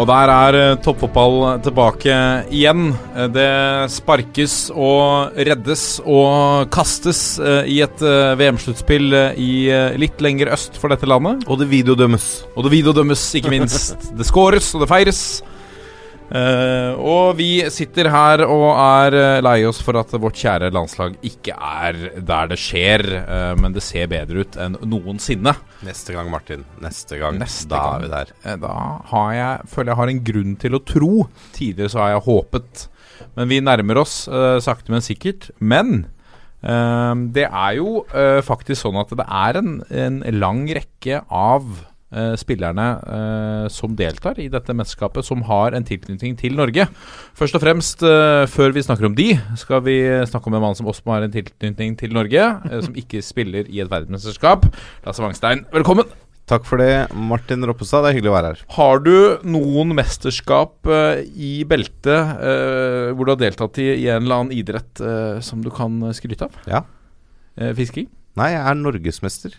Og der er toppfotball tilbake igjen. Det sparkes og reddes og kastes i et VM-sluttspill i litt lenger øst for dette landet. Og det videodømmes. Og det videodømmes, ikke minst. det skåres, og det feires. Uh, og vi sitter her og er uh, lei oss for at vårt kjære landslag ikke er der det skjer, uh, men det ser bedre ut enn noensinne. Neste gang, Martin. Neste gang. Neste da gang. er vi der. da har jeg, føler jeg har en grunn til å tro. Tidligere så har jeg håpet. Men vi nærmer oss sakte, men sikkert. Men det er jo faktisk sånn at det er en, en lang rekke av Uh, spillerne uh, som deltar i dette mesterskapet, som har en tilknytning til Norge. Først og fremst, uh, før vi snakker om de, skal vi snakke om en mann som også har en tilknytning til Norge, som ikke spiller i et verdensmesterskap. Lasse Wangstein, velkommen! Takk for det, Martin Roppestad. Det er hyggelig å være her. Har du noen mesterskap i beltet hvor du har deltatt i, i, en eller annen idrett som du kan skryte av? Ja. fisking? Nei, jeg er norgesmester.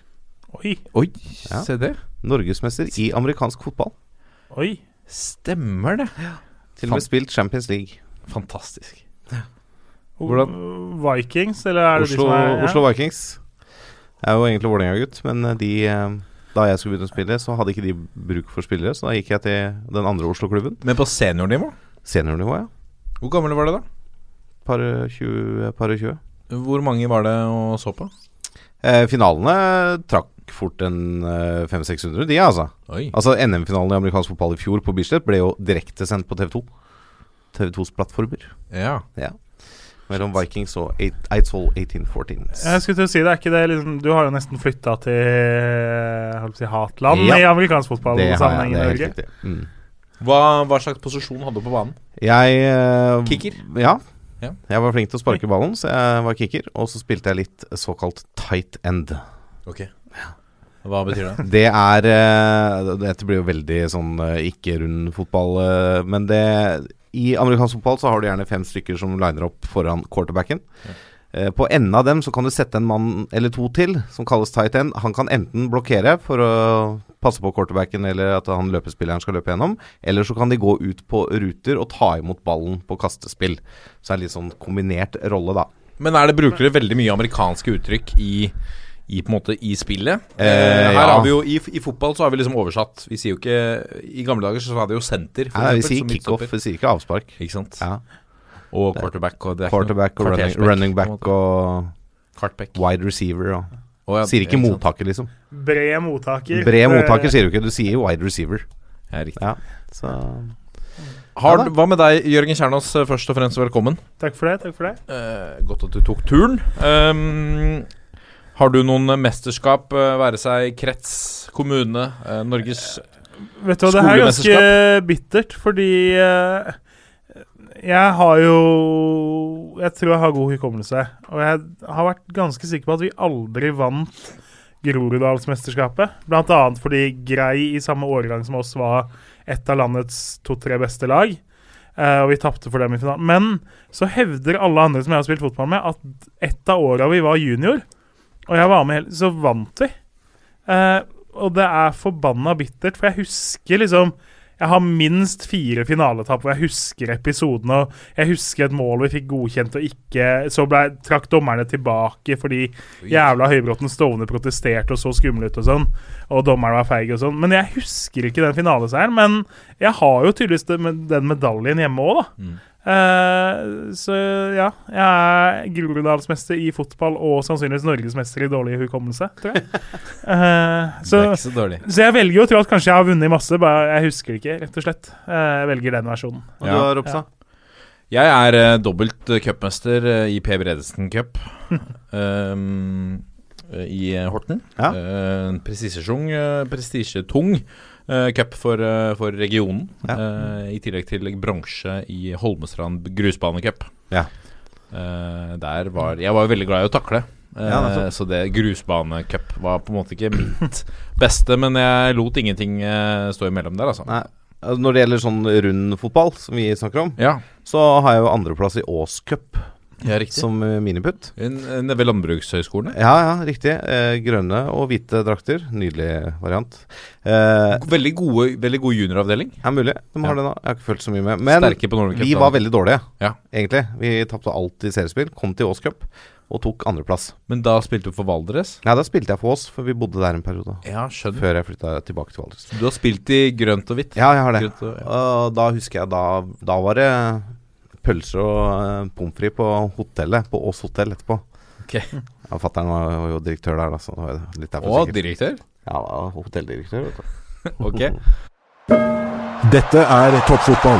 Oi, Oi ja. se det. Norgesmester i amerikansk fotball. Oi, stemmer det. Ja. Til og med spilt Champions League. Fantastisk. Hvordan? Vikings, eller er det Oslo, de som er ja. Oslo Vikings. Jeg er jo egentlig Vålerenga-gutt, men de da jeg skulle begynne å spille, så hadde ikke de bruk for spillere, så da gikk jeg til den andre Oslo-klubben. Men på seniornivå? Seniornivå, ja. Hvor gamle var det da? Par 20. Par 20. Hvor mange var det å så på? Eh, finalene trakk fort en uh, 500-600, de, altså. Oi. Altså NM-finalen i amerikansk fotball i fjor på Bislett ble jo direktesendt på TV2. TV2s plattformer. Ja. ja. Mellom Vikings og Eidsvoll 1814. Jeg skulle til å si det, er ikke det liksom, Du har jo nesten flytta til si, hatland Ja. i amerikansk fotball. Det har sammenheng jeg, i det er helt Norge. riktig. Mm. Hva, hva slags posisjon hadde du på banen? Jeg uh, Kicker? Ja. Ja. Jeg var flink til å sparke ballen, så jeg var kicker. Og så spilte jeg litt såkalt tight end. Ok Hva betyr det? Det er eh, Dette blir jo veldig sånn eh, ikke-rund fotball, eh, men det I amerikansk fotball så har du gjerne fem stykker som liner opp foran quarterbacken. Ja. På enden av dem så kan du sette en mann eller to til, som kalles tight end. Han kan enten blokkere for å passe på quarterbacken eller at han løpespilleren skal løpe gjennom, eller så kan de gå ut på ruter og ta imot ballen på kastespill. Så det er litt sånn kombinert rolle, da. Men er det brukere veldig mye amerikanske uttrykk i i på en måte i spillet. Eh, her ja. har vi jo i, I fotball så har vi liksom oversatt. Vi sier jo ikke I gamle dager så sa vi jo senter. Nei, vi sier kickoff, vi sier ikke avspark. Ikke sant? Ja. Og quarterback og det er ikke Quarterback og running, running back og Kartback. wide receiver og Å, ja, Sier ikke mottaker, liksom. Bred mottaker. Bred mottaker sier du ikke, du sier wide receiver. Ja, riktig. Ja, så Har, Ja du- hva med deg, Jørgen Kjernås, eh, først og fremst velkommen. Takk for det. takk for det Eh, godt at du tok turen. Um, har du noen mesterskap, eh, være seg krets, kommune, eh, Norges Vet du hva, det her er ganske bittert, fordi eh, jeg har jo Jeg tror jeg har god hukommelse. Og jeg har vært ganske sikker på at vi aldri vant Groruddalsmesterskapet. Annet fordi Grei i samme årgang som oss var et av landets to-tre beste lag. eh, og vi tapte for dem i finalen. Men så hevder alle andre som jeg har spilt fotball med, at et av åra vi var junior, og jeg var med hele, så vant vi. Eh, og det er forbanna bittert, for jeg husker liksom Jeg har minst fire finaletap hvor jeg husker episoden, og jeg husker et mål vi fikk godkjent og ikke Så ble, trakk dommerne tilbake fordi jævla Høybråten Stovner protesterte og så skummel ut og sånn, og dommeren var feig og sånn. Men jeg husker ikke den finaleseieren. Men jeg har jo tydeligvis den medaljen hjemme òg, da. Mm. Eh, så ja, jeg er Groruddalsmester i fotball og sannsynligvis norgesmester i dårlig hukommelse, tror jeg. Eh, Det så, er ikke så dårlig. så jeg velger jo å tro at kanskje jeg har vunnet masse, bare jeg husker det ikke, rett og slett. Uh, jeg velger den versjonen. Og Ja. du har Ropstad? Jeg er uh, dobbelt cupmester i P. Bredesen Cup um, eh, i Horten. Ja. Eh, Eh, cup for, uh, for regionen. Ja. Uh, I tillegg til bronse i Holmestrand grusbanecup. Ja. Uh, der var Jeg var veldig glad i å takle. Ja, så det grusbanecup var på en måte ikke mitt beste, men jeg lot ingenting stå imellom der, altså. Nei. altså, Når det gjelder sånn rund fotball, som vi snakker om, Ja, så har jeg jo andreplass i Ås Cup ja som eh, miniputt. Nede ved landbrukshøyskolen? ja. Ja, riktig. Eh, grønne og hvite drakter. Nydelig variant. Eh, Veldig, gode, veldig god junioravdeling. Ja, mulig. De har Ja. det nå. Jeg har ikke følt så mye med. Men på vi var veldig dårlige, Ja. egentlig. Vi tapte alt i seriespill. Kom til Aas Cup og tok andreplass. Men da spilte du for Valdres? Nei, da spilte jeg for Ås, for vi bodde der en periode. Ja, skjønner. Før jeg flytta tilbake til Valdres. Du har spilt i grønt og hvitt? Ja, jeg har det. Og, ja. Og da husker jeg da Da var det pølser og uh, pommes frites på hotellet, på Ås hotell etterpå. Ok. Ja, Fatter'n var, var jo direktør der, da, så det var litt derfor Og sikkert. direktør? Ja, hotelldirektør. Ok. Dette er toppfotball.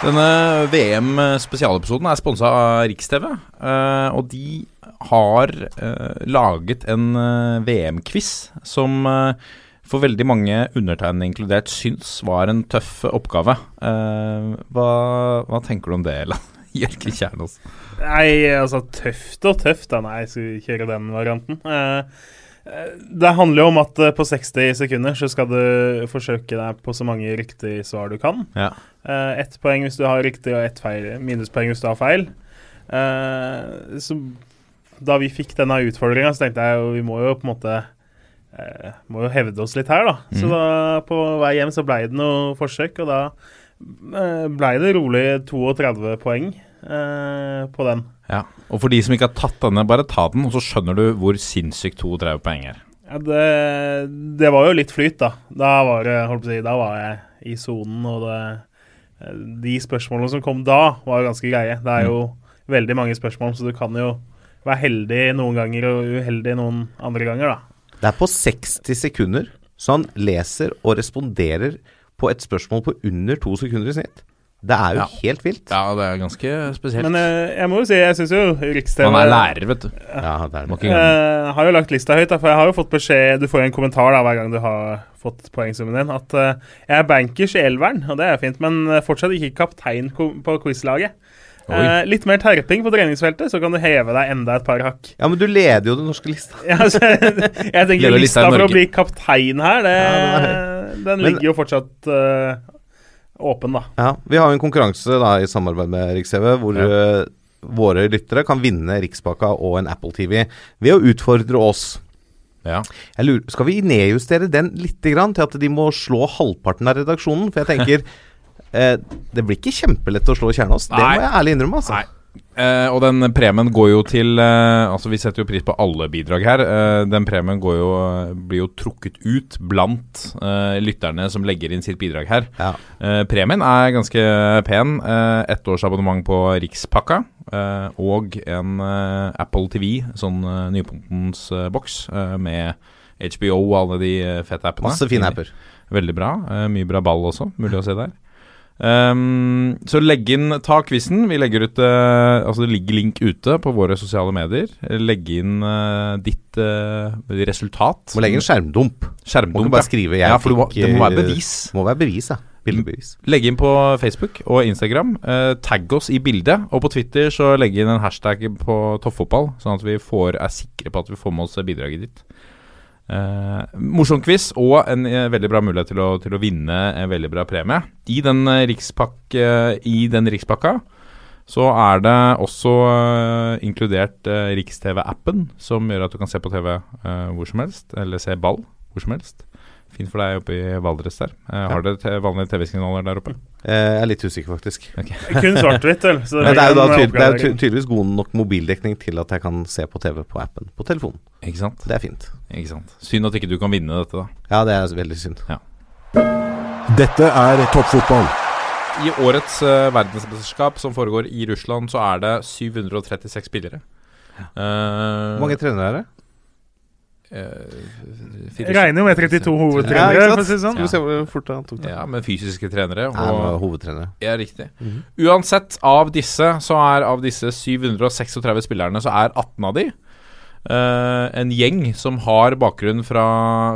Denne VM-spesialepisoden er sponsa av Rikstv, eh, og de har eh, laget en eh, VM-quiz som eh, for veldig mange, undertegnede inkludert, syns var en tøff oppgave. Eh, hva, hva tenker du om det, Elan? Jørgen Kjernås. Nei, altså tøft og tøft. Da. Nei, jeg skal kjøre den varianten. Eh, eh, det handler jo om at eh, på 60 sekunder så skal du forsøke deg på så mange riktige svar du kan. Ja. Eh, Ett poeng hvis du har riktig, og ett feil, minuspoeng hvis du har feil. Eh, så da vi fikk denne utfordringa, så tenkte jeg jo vi må jo på en måte eh, Må jo hevde oss litt her, da. Så Mhm. da på vei hjem så blei det noe forsøk, og da eh, blei det rolig 32 poeng eh, på den. Ja. Og for de som ikke har tatt denne, bare ta den, og så skjønner du hvor sinnssykt 32 poeng er. Ja, det, det var jo litt flyt, da. Da var, si, da var jeg i sonen, og det, de spørsmålene som kom da, var jo ganske greie. Det er jo veldig mange spørsmål, så du kan jo være heldig noen ganger og uheldig noen andre ganger, da. Det er på 60 sekunder, så han leser og responderer på et spørsmål på under to sekunder i snitt. Det er jo Ja. helt vilt. Ja, det er ganske spesielt. Men uh, jeg må jo si, jeg syns jo Riks-TV Han er lærer, vet du. Ja, det er Må det. Uh. Eh, har jo lagt lista høyt, da, for jeg har jo fått beskjed Du får jo en kommentar da hver gang du har fått poengsummen din, at uh, jeg er bankers i elveren, og det er fint, men fortsatt ikke kaptein på quizlaget. Eh, litt mer terping på treningsfeltet, så kan du heve deg enda et par hakk. Ja, men du leder jo den norske lista. Ja, altså, jeg tenker Leder lista lista for å bli kaptein her, det, Ja, den Men- ligger jo fortsatt uh, åpen, da. Ja, Vi har jo en konkurranse da i samarbeid med Riks-TV, hvor Ja. uh, våre lyttere kan vinne Rikspakka og en Apple TV ved å utfordre oss. Ja. Jeg lurer, skal vi nedjustere den litt grann, til at de må slå halvparten av redaksjonen? For jeg tenker eh, Det blir ikke kjempelett å slå Kjernås. Det må jeg ærlig innrømme. altså. Nei. Eh, og den premien går jo til eh, Altså Vi setter jo pris på alle bidrag her. Eh, den premien går jo, blir jo trukket ut blant eh, lytterne som legger inn sitt bidrag her. Ja. Eh, premien er ganske pen. Uh, abonnement på Rikspakka eh, og en eh, Apple TV, sånn uh, nypontens eh, boks, eh, med HBO og alle de eh, fette appene. Masse fine apper. Veldig bra. eh, mye bra ball også, mulig å se der. Ehm, så legg inn Ta quizen. Vi legger ut uh, Altså det ligger link ute på våre sosiale medier. Legg inn uh, ditt uh, resultat. Må legge inn skjermdump. Må ikke bare skrive 'jeg ja, for fikk'. det må være bevis. Må være bevis, ja. Bildebevis. Legg inn på Facebook og Instagram. Tagg oss i bildet. Og på Twitter så legg inn en hashtag på tofffotball, sånn at vi får, er sikre på at vi får med oss bidraget ditt. Eh, morsom quiz og en eh, veldig bra mulighet til å, til å vinne en veldig bra premie. I den, eh, rikspak, eh, i den rikspakka så er det også eh, inkludert uh, Rikstv-appen, som gjør at du kan se på TV eh, hvor som helst, eller se ball hvor som helst. Fint for deg oppe i Valdres der. Eh, Har dere vanlige TV-signaler der oppe? Eh, jeg er litt usikker, faktisk. Kun svart-hvitt, vel. så Men det er jo da tydel, det er ty tydeligvis god nok mobildekning til at jeg kan se på TV på appen på telefonen. Ikke sant? Det er fint. Ikke sant? Synd at ikke du kan vinne dette, da. Ja, det er veldig synd. Dette er toppfotball. I årets uh, verdensmesterskap som foregår i Russland, så er det 736 spillere. Eh, Hvor mange trenere er det? Eh, Jeg regner jo med 32 hovedtrenere, Ja, for å si det sånn. Skal vi se hvor fort han tok det. Ja, men fysiske trenere. Ja, han var ja, riktig. Mhm. Uansett, av disse så er av disse 736 spillerne, så er 18 av de uh, en gjeng som har bakgrunn fra,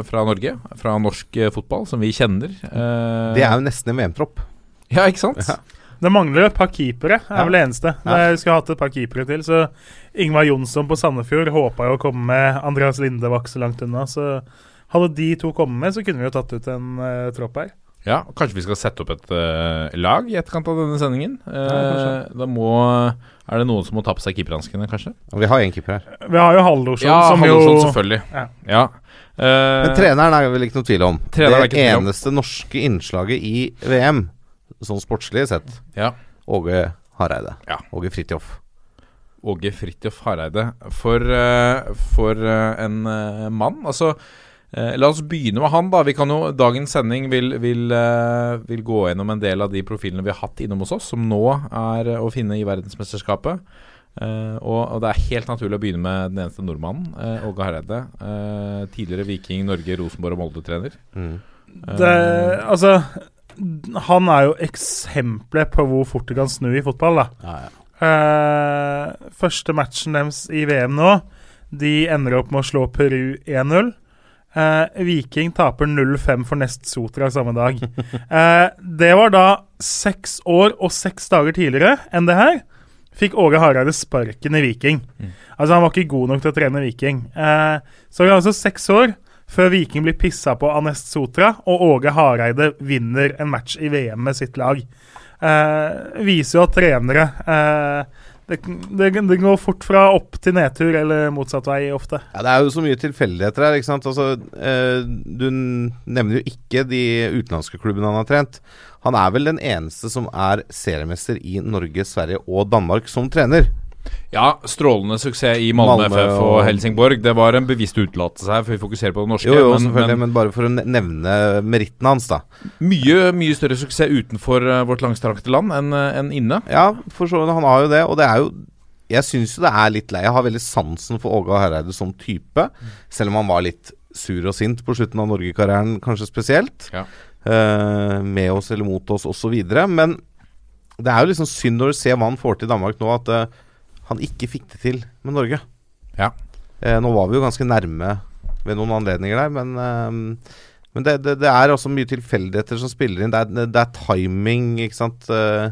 fra Norge, fra norsk eh, fotball, som vi kjenner. Uh, Det er jo nesten en VM-tropp. Ja, ikke sant? Ja. Det mangler et par keepere, er Ja. vel det eneste. Ja. Vi skulle hatt et par keepere til, så Ingvar Jonsson på Sandefjord håpa jo å komme med. Andreas Linde var ikke så langt unna. Så hadde de to kommet med, så kunne vi jo tatt ut en uh, tropp her. Ja, Kanskje vi skal sette opp et uh, lag i etterkant av denne sendingen. Uh, ja, da må Er det noen som må ta på seg keeperhanskene, kanskje? Vi har én keeper her. Vi har jo Hallorsson, Ja, som Hallorsson, jo selvfølgelig. Ja. Ja. Uh, Men treneren er vel ikke noe tvil om. Treneren er det ikke om. eneste norske innslaget i VM, sånn sportslig sett, ja. Åge Hareide. Ja. Åge Fridtjof. Åge Fridtjof Hareide. For, eh, for eh, en eh, mann. Altså, la oss begynne med han, da. Vi kan jo, dagens sending vil, vil, vil gå gjennom en del av de profilene vi har hatt innom hos oss, som nå er å finne i verdensmesterskapet. Eh, og, og det er helt naturlig å begynne med den eneste nordmannen, Åge Hareide. Eh, tidligere Viking, Norge, Rosenborg og Molde-trener. Mm. det, Altså, han er jo eksempelet på hvor fort det kan snu i fotball, da. Eh, første matchen deres i VM nå, de ender opp med å slå Peru 1-0. Uh, Viking taper 0-5 for Nest Sotra samme dag. Uh, det var da seks år og seks dager tidligere enn det her. Fikk Åge Hareide sparken i Viking. Altså Han var ikke god nok til å trene Viking. Eh, så det er altså seks år før Viking blir pissa på av Nest Sotra, og Åge Hareide vinner en match i VM med sitt lag. Eh, viser jo at trenere eh, det, det, det går fort fra opp til nedtur, eller motsatt vei ofte. Ja, Det er jo så mye tilfeldigheter her. ikke sant? Altså, eh, du nevner jo ikke de utenlandske klubbene han har trent. Han er vel den eneste som er seriemester i Norge, Sverige og Danmark som trener. Ja, strålende suksess i Malmö, Malmö FF og og- Helsingborg. Det var en bevisst utelatelse her, for vi fokuserer på det norske. Jo, jo, men- men men bare for å nevne meritten hans, da. mye, mye større suksess utenfor eh, vårt langstrakte land enn en inne. Ja, for så vidt. Han har jo det, og det er jo Jeg syns jo det er litt lei. Jeg har veldig sansen for Åge Hareide som type, selv om han var litt sur og sint på slutten av Norgekarrieren, kanskje spesielt. Ja. Uh, med oss eller mot oss osv. Men det er jo liksom synd når du ser hva han får til i Danmark nå, at eh, han ikke fikk det til med Norge. Ja. Eh, nå var vi jo ganske nærme ved noen anledninger der, men eh, men det, det, det er også mye tilfeldigheter som spiller inn. Det er, det er timing, ikke sant. Eh,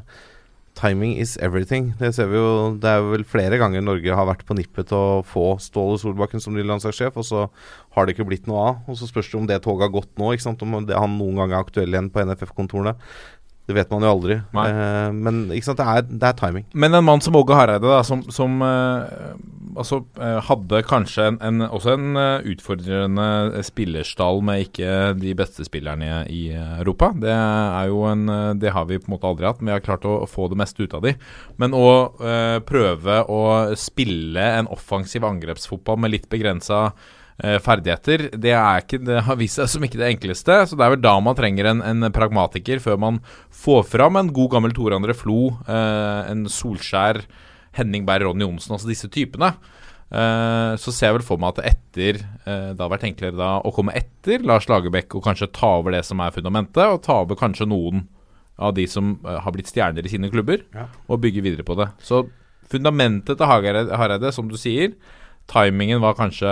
timing is everything. Det ser vi jo Det er vel flere ganger Norge har vært på nippet til å få Ståle Solbakken som ny landslagssjef, og så har det ikke blitt noe av. Og så spørs det om det toget har gått nå, ikke sant. Om det, han noen gang er aktuell igjen på NFF-kontorene. Det vet man jo aldri. Eh, men sant, det er, det er timing. Men en mann som Åge Hareide, da, som, som eh, altså, eh, hadde kanskje en, en, også en eh, utfordrende spillerstall med ikke de beste spillerne i Europa. Det en eh, Det har vi på en måte aldri hatt, men vi har klart å få det meste ut av de. Men å eh, prøve å spille en offensiv angrepsfotball med litt begrensa ferdigheter, det, er ikke, det har vist seg som ikke det enkleste. Så det er vel da man trenger en, en pragmatiker, før man får fram en god gammel Tore André Flo, eh, en Solskjær, Henning Berg, Ronny Johnsen, altså disse typene. Eh, så ser jeg vel for meg at etter eh, Det har vært enklere da å komme etter Lars Lagerbäck og kanskje ta over det som er fundamentet, og ta over kanskje noen av de som eh, har blitt stjerner i sine klubber, og bygge videre på det. Så fundamentet til Hareide, som du sier, timingen var kanskje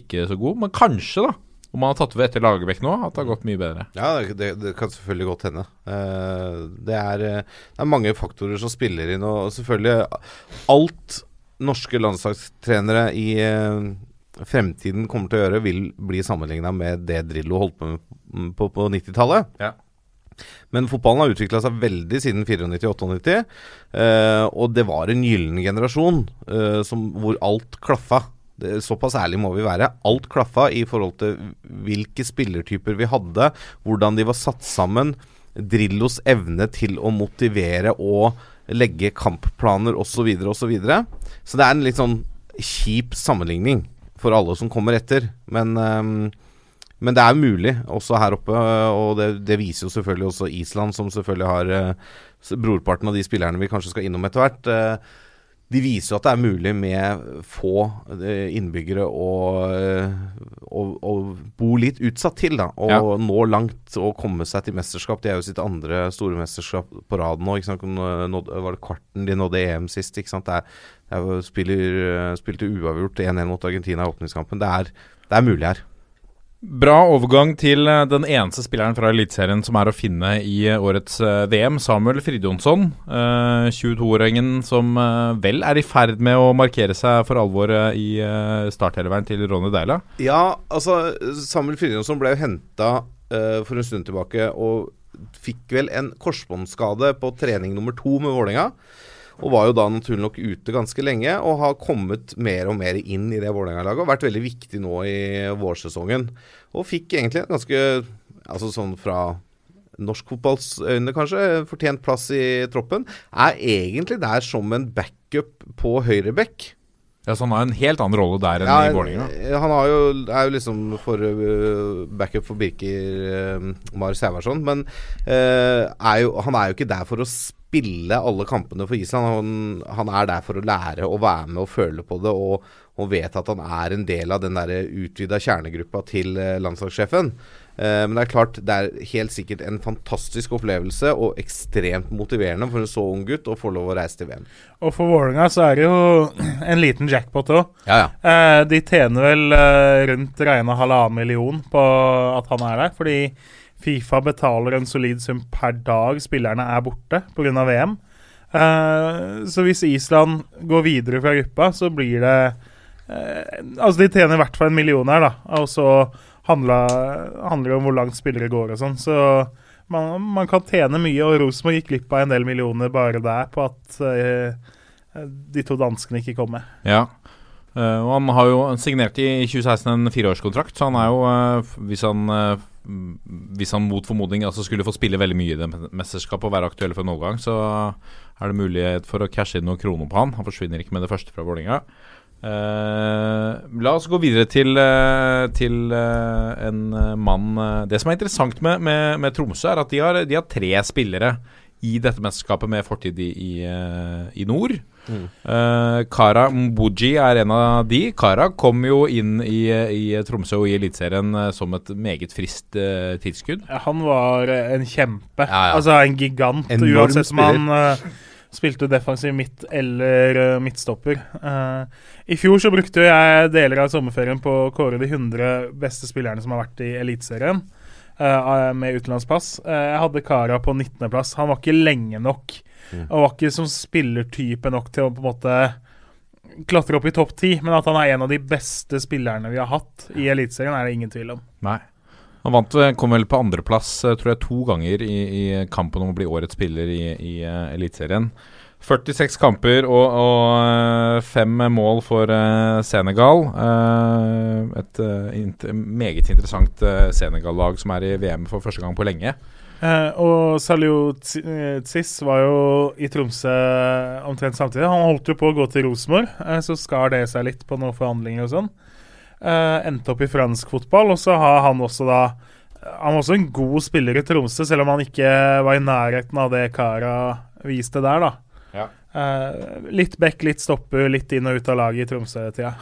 ikke så god, men kanskje, da. Om han har tatt over etter Lagerbäck nå, at det har gått mye bedre. Ja, det, det, kan selvfølgelig godt hende. Eh, det, er, eh, det er mange faktorer som spiller inn, og selvfølgelig Alt norske landslagstrenere i eh, fremtiden kommer til å gjøre, vil bli sammenligna med det Drillo holdt på med på, på 90-tallet. Ja. Men fotballen har utvikla seg veldig siden 94-98, eh, og det var en gyllen generasjon eh, som, hvor alt klaffa. Det, såpass ærlig må vi være. Alt klaffa i forhold til hvilke spillertyper vi hadde, hvordan de var satt sammen, Drillos evne til å motivere og legge kampplaner osv. Så, videre, så, så det er en litt sånn kjip sammenligning for alle som kommer etter. Men ehm, men det er mulig også her oppe, og det, det viser jo selvfølgelig også Island, som selvfølgelig har eh, brorparten av de spillerne vi kanskje skal innom etter hvert. Eh, de viser jo at det er mulig med få eh, innbyggere å, eh, å, å bo litt utsatt til, da. Og Ja. nå langt og komme seg til mesterskap. De er jo sitt andre store mesterskap på rad nå. Ikke sant? Nå nådde- Var det kvarten de nådde EM sist? Ikke sant? Det er, det er spiller, spilte uavgjort 1-1 mot Argentina i åpningskampen. Det er, det er mulig her. Bra overgang til eh, den eneste spilleren fra Eliteserien som er å finne i eh, årets eh, VM, Samuel Fridjonsson. Eh, 22-åringen som vel er i ferd med å markere seg for alvor i starteleveren til Ronny Deila. Ja, altså Samuel Fridjonsson ble jo henta for en stund tilbake og fikk vel en korsbåndskade på trening nummer to med Vålerenga. Og var jo da naturlig nok ute ganske lenge og har kommet mer og mer inn i det Vålerenga-laget. Og vært veldig viktig nå i vårsesongen. Og fikk egentlig en ganske Altså sånn fra norsk fotballs øyne, kanskje, fortjent plass i troppen. Er egentlig der som en backup på høyreback. Ja, så han har en helt annen rolle der enn i Vålerenga. eh, Han har jo, er jo liksom for øh, backup for Birker uh, Mar Sævarsson, men uh, er jo, han er jo ikke der for å spille alle kampene for Island. Han, han er der for å lære å være med og føle på det, og, og vet at han er en del av den der utvida kjernegruppa til øh, landslagssjefen. Eh, men det er klart, det er helt sikkert en fantastisk opplevelse og ekstremt motiverende for en så ung gutt å få lov å reise til VM. Og for Vålerenga så er det jo en liten jackpot òg. Ja, ja. Eh, de tjener vel eh, rundt regna halvannen million på at han er der, fordi Fifa betaler en solid sum per dag spillerne er borte pga. VM. Uh, så hvis Island går videre fra gruppa, så blir det uh, Altså, de tjener i hvert fall en million her, da. Og så handler det om hvor langt spillere går og sånn. Så man, man kan tjene mye, og Rosenborg gikk glipp av en del millioner bare der på at uh, de to danskene ikke kom med. Ja. Eh, og han har jo signert i 2016 en fireårskontrakt, så han er jo uh, Hvis han uh, Hvis han mot formodning altså skulle få spille veldig mye i det mesterskapet og være aktuell for en overgang, så er det mulighet for å cashe inn noen kroner på han. Han forsvinner ikke med det første fra Vålerenga. La oss gå videre til, til en mann Det som er interessant med, med, med Tromsø, er at de har, de har tre spillere i dette mesterskapet med fortid i, i, i nord. Eh, Kara Mbuji er en av de. Kara kom jo inn i, i Tromsø og i Eliteserien eh, som et meget friskt uh, tilskudd. Han var eh, en kjempe. Ja, ja. Altså en gigant, Enorm uansett om han eh, spilte defensiv midt eller uh, midtstopper. Uh, I fjor så brukte jeg deler av sommerferien på å kåre de 100 beste spillerne som har vært i Eliteserien eh, med utenlandspass. Eh, jeg hadde Kara på 19.-plass. Han var ikke lenge nok. Og var ikke som spillertype nok til å på en måte klatre opp i topp ti, men at han er en av de beste spillerne vi har hatt i Eliteserien, er det ingen tvil om. Nei. Han vant, eh, kom vel på andreplass eh, tror jeg, to ganger i, i kampen om å bli årets spiller i, i uh, Eliteserien. 46 kamper og, og eh, fem mål for eh, Senegal. Eh, et meget interessant Senegal-lag som er i VM for første gang på lenge. Eh, og Salio Tsi- Tsiss var jo i Tromsø omtrent samtidig. Han holdt jo på å gå til Rosenborg, eh, så skar det seg litt på noen forhandlinger og sånn. Eh, endte opp i fransk fotball, og så har han også da Han var også en god spiller i Tromsø, selv om han ikke var i nærheten av det Kara viste der, da. Eh, litt back, litt stopper, litt inn og ut av laget i Tromsø-tida.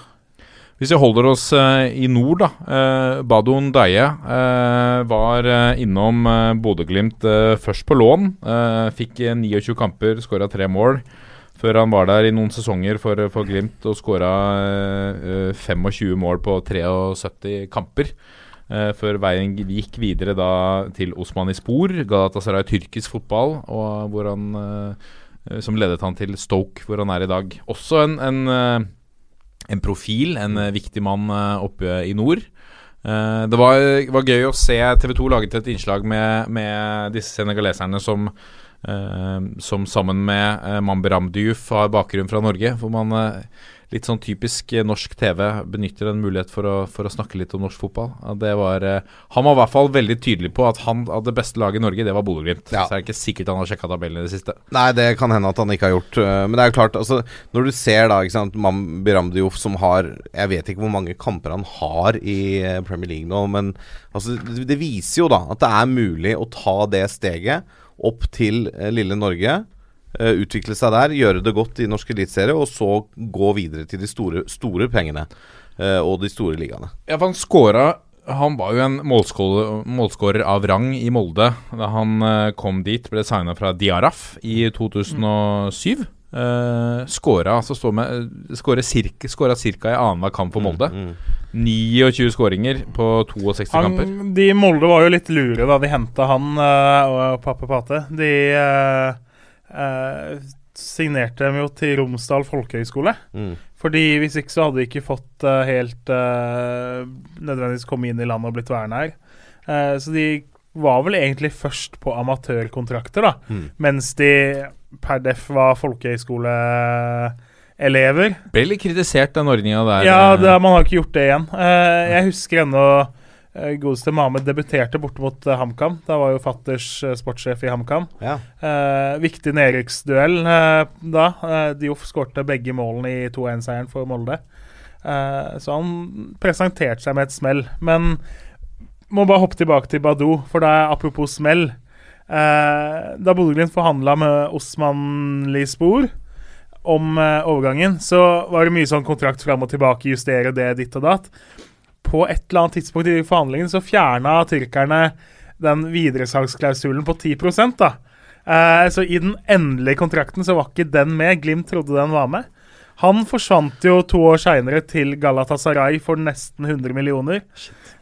Hvis vi holder oss eh, i nord, da. Uh, Badon Deie eh, var eh, innom uh, Bodø-Glimt eh, først på lån. eh, fikk eh, 29 kamper, skåra tre mål. Før han var der i noen sesonger for, for Glimt og skåra 25 mål på 73 kamper. Eh, før veien gikk videre da til Osmanispor, Galatasaray tyrkisk fotball, og hvor han, eh, som ledet han til Stoke, hvor han er i dag. Også en, en eh, en profil, en eh, viktig mann eh, oppe i nord. Eh, det var, var gøy å se TV 2 laget et innslag med, med disse senegaleserne som, eh, som sammen med uh, Mambiram Diouf har bakgrunn fra Norge. Hvor man eh, litt sånn typisk eh, norsk TV benytter en mulighet for å, for å snakke litt om norsk fotball. Det var, eh, han var i hvert fall veldig tydelig på at han av det beste laget i Norge, det var Bodø-Glimt. Ja. Så er det ikke sikkert han har sjekka tabellen i det siste. Nei, det kan hende at han ikke har gjort. Men det er jo klart, altså Når du ser da, ikke sant Mambi Ramdiouf som har Jeg vet ikke hvor mange kamper han har i eh, Premier League nå, men altså, det, det viser jo da at det er mulig å ta det steget opp til eh, lille Norge. eh, utvikle seg der, gjøre det godt i norsk eliteserie, og så gå videre til de store, store pengene eh, og de store ligaene. Ja, for han skåra Han var jo en målskårer, av rang i Molde da han kom dit. Ble signa fra Diaraf i 2007. Uh, skåra altså står med Skåra cirka, i annenhver kamp for Molde. 29 skåringer på 62 kamper. De i Molde var jo litt lure da de henta han eh, og Pappe Pate. De eh, eh, signerte dem jo til Romsdal folkehøgskole. Mm. Fordi hvis ikke så hadde de ikke fått uh, helt uh, nødvendigvis komme inn i landet og blitt værende her. Uh, så de var vel egentlig først på amatørkontrakter, da. Mm. Mens de per def var folkehøyskoleelever. Ble litt kritisert, den ordninga der. Ja, eh, det, man har ikke gjort det igjen. Eh, jeg husker ennå uh, godeste Mahmed debuterte borte mot eh, HamKam. Da var jo fatters eh, sportssjef i HamKam. Ja. Eh, viktig nedrykksduell eh, da. Uh, Dioff skårte begge målene i 2-1-seieren for Molde. Eh, så han presenterte seg med et smell. Men må bare hoppe tilbake til Badou, for det er apropos smell. Eh, da Bodø-Glimt forhandla med Osman Lispor om eh, overgangen, så var det mye sånn kontrakt fram og tilbake, justere det, ditt og datt. På et eller annet tidspunkt i forhandlingene så fjerna tyrkerne den videresalgsklausulen på 10 da. Eh, så i den endelige kontrakten så var ikke den med. Glimt trodde den var med. Han forsvant jo to år seinere til Galatasaray for nesten 100 millioner.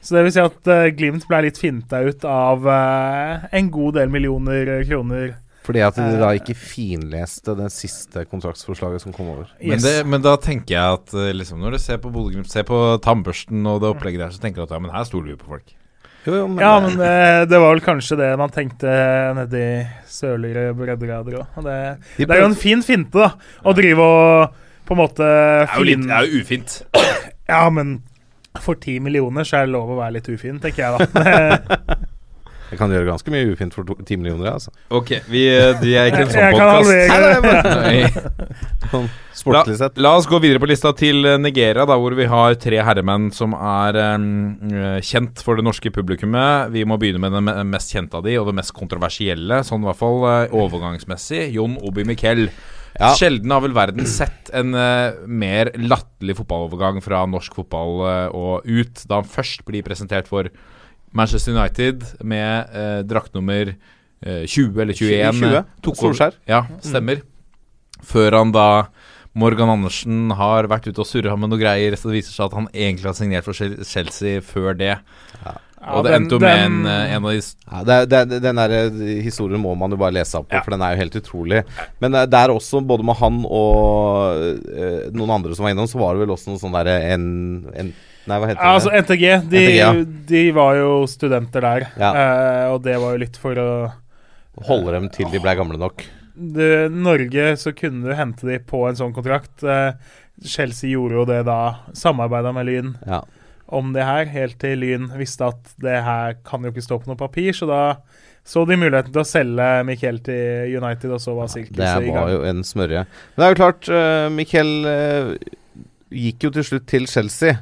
Så det vil si at eh, Glimt ble litt finta ut av eh, en god del millioner kroner. Fordi at de da ikke finleste det siste kontraktsforslaget som kom over. Men, det, men da tenker jeg at eh, liksom, når du ser på Bodø-Glimt, ser på tannbørsten og det opplegget der, så tenker du at ja, men her stoler vi på folk. Jo, jo, men, Ja, men eh, det var vel kanskje det man tenkte nedi sørligere breddegrader òg. Det, De det er jo en fin finte, da, å drive og på en måte Det er jo, litt, fin... det er jo ufint. Ja, men for ti millioner så er det lov å være litt ufin, tenker jeg da. Jeg kan gjøre ganske mye ufint for ti millioner, altså. Ok, vi, de er ikke en sånn Jeg kan podkast. Sånn sportslig sett. La oss gå videre på lista til eh, Nigeria, da, hvor vi har tre herremenn som er um, kjent for det norske publikummet. Vi må begynne med den mest kjente av de, og det mest kontroversielle, sånn i hvert fall eh, overgangsmessig. Jon Obi Miquel. Ja. Sjelden har vel verden sett en uh, mer latterlig fotballovergang fra norsk fotball uh, og ut, da han først blir presentert for Manchester United med eh, draktnummer eh, 20 eller 21. 20, eh, tok over- Solskjær. Ja, stemmer. Før han da Morgan Andersen har vært ute og surra med noe greier, så det viser seg at han egentlig har signert for Chelsea før det. og det endte jo med en, eh, en av de Ja, det, det, den der eh, historien må man jo bare lese opp på, Ja. for den er jo helt utrolig. Men eh, det er også, både med han og eh, noen andre som var innom, så var det vel også noe sånn derre en, en Nei, hva heter Ja, altså? NTG, de, NTG, ja. de var jo studenter der, Ja. eh, og det var jo litt for å Holde dem til de ble gamle nok. det, Norge så kunne du hente de på en sånn kontrakt. Eh, Chelsea gjorde jo det da, samarbeida med Lyn Ja. om det her, helt til Lyn visste at det her kan jo ikke stå på noe papir, så da så de muligheten til å selge Miquel til United, og så var Det ja, i var jo en smørje. Men det er jo klart, uh, Miquel uh, gikk jo til slutt til Chelsea.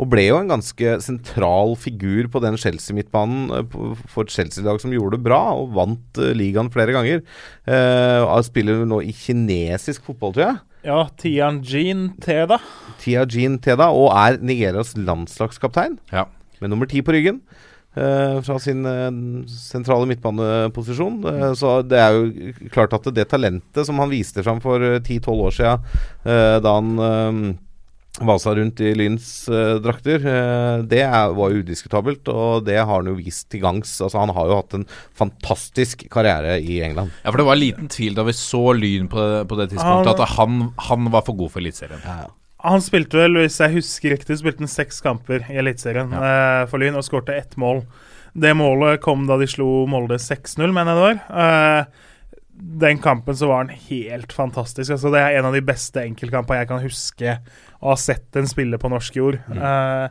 Og ble jo en ganske sentral figur på den Chelsea-midtbanen eh, for et Chelsea-lag som gjorde det bra, og vant eh, ligaen flere ganger. Uh, han spiller nå i kinesisk fotball, tror jeg. Ja, Tianjin Teda. Tianjin Teda, og er Nigerias landslagskaptein. Ja. Med nummer ti på ryggen. Uh, fra sin uh, sentrale midtbaneposisjon. Uh, så det er jo klart at det talentet som han viste fram for eh, 10-12 år siden, da han vasa rundt i Lyns eh, drakter, eh, det er, var jo udiskutabelt, og det har han jo vist til gangs. Altså, han har jo hatt en fantastisk karriere i England. Ja, for det var en liten tvil da vi så Lyn på, på det tidspunktet, Han- at han, han var for god for Eliteserien. Han spilte vel, hvis jeg husker riktig, spilte han seks kamper i Eliteserien eh, for Lyn og skårte ett mål. Det målet kom da de slo Molde 6-0, mener jeg det var. Eh, den kampen så var han helt fantastisk. Altså, det er en av de beste enkeltkampene jeg kan huske å ha sett en spiller på norsk jord. Eh,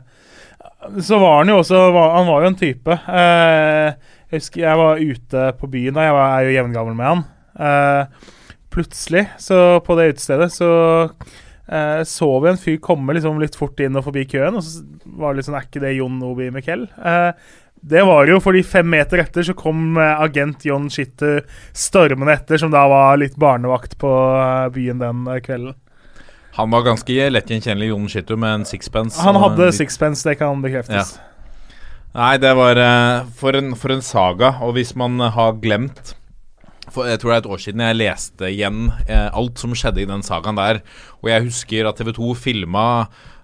så var han jo også var, Han var jo en type. Eh, jeg husker jeg var ute på byen da. Jeg var, er jo jevngammel med han. Eh, plutselig, så på det utestedet, så eh, så vi en fyr komme liksom litt fort inn og forbi køen. Og så var det litt sånn Er ikke det Jon Obi Miquel? Eh, Det var jo fordi fem meter etter så kom eh, agent John Shitter stormende etter, som da var litt barnevakt på byen den kvelden. Han var ganske lettgjenkjennelig, Jon Shittu, med en sixpence. Han hadde en- sixpence, det kan bekreftes. Nei, det var eh, for, en, for en saga. Og hvis man eh, har glemt for Jeg tror det er et år siden jeg leste igjen eh, alt som skjedde i den sagaen der. Og jeg husker at TV 2 filma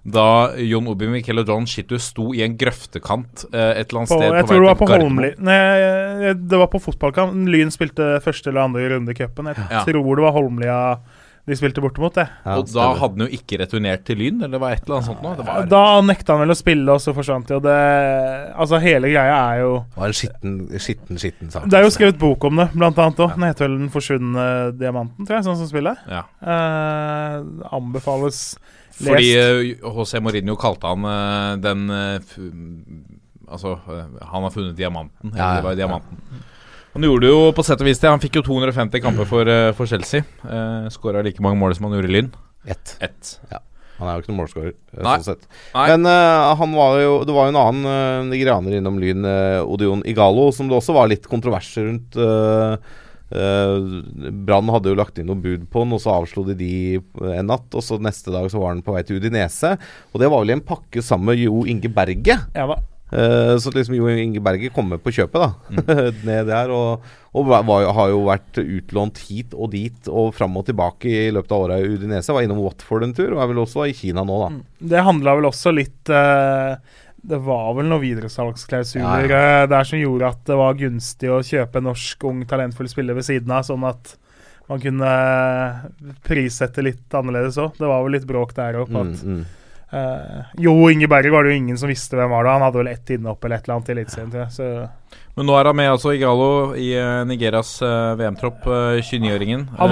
da Jon Obi Mikkel og John Shittu sto i en grøftekant eh, et eller annet På, sted jeg på tror det var på. Holmli Nei, det var på fotballkamp. Lyn spilte første eller andre runde i cupen. Jeg Ja. tror det var Holmlia de spilte bortimot, det. Ja, Og da hadde han jo ikke returnert til Lyn, eller var et eller annet sånt noe? Var, Da nekta han vel å spille, og så forsvant de. Og det Altså, hele greia er jo Det var en skitten, skitten, skitten sak. Det er jo skrevet bok om det, blant annet òg. Den heter vel 'Den forsvunne diamanten', tror jeg, sånn som spillet. ja. Eh, anbefales lest. Fordi HC José Mourinho kalte han eh, den eh, f Altså, eh, han har funnet diamanten. Eller Ja, ja, det var ja. diamanten. Han gjorde det jo på sett og vis det. Han fikk jo 250 kamper for, uh, for Chelsea. Uh, Skåra like mange mål som han gjorde i Lyn. Ett. Ett. Han er jo ikke noen målskårer, eh, sånn sett. Nei. Men uh, han var jo Det var jo en annen uh, nigerianer innom Lyn, uh, Odion Igalo, som det også var litt kontroverser rundt. Uh, Uh, Brann hadde jo lagt inn noe bud på den, og så avslo de de en natt. Og så neste dag så var han på vei til Udinese. Og det var vel i en pakke sammen med Jo Inge Berge. Ja da. Eh, så liksom Jo Inge Berge kommer på kjøpet, da. Ned der. Og, og var, har jo vært utlånt hit og dit og fram og tilbake i løpet av åra i Udinese. Var innom Watford en tur, og er vel også i Kina nå, da. Det handla vel også litt uh, Det var vel noen videresalgsklausuler Ja, ja. der som gjorde at det var gunstig å kjøpe norsk, ung, talentfull spiller ved siden av, sånn at man kunne eh, prissette litt annerledes òg. Det var vel litt bråk der òg. Mm, mm. Uh, jo Inge Berge var det jo ingen som visste hvem var det. Han hadde vel ett innhopp eller et eller annet i Eliteserien. Men nå er han med altså Igalo i Nigeras Nigerias eh, VM-tropp, eh, 29-åringen. han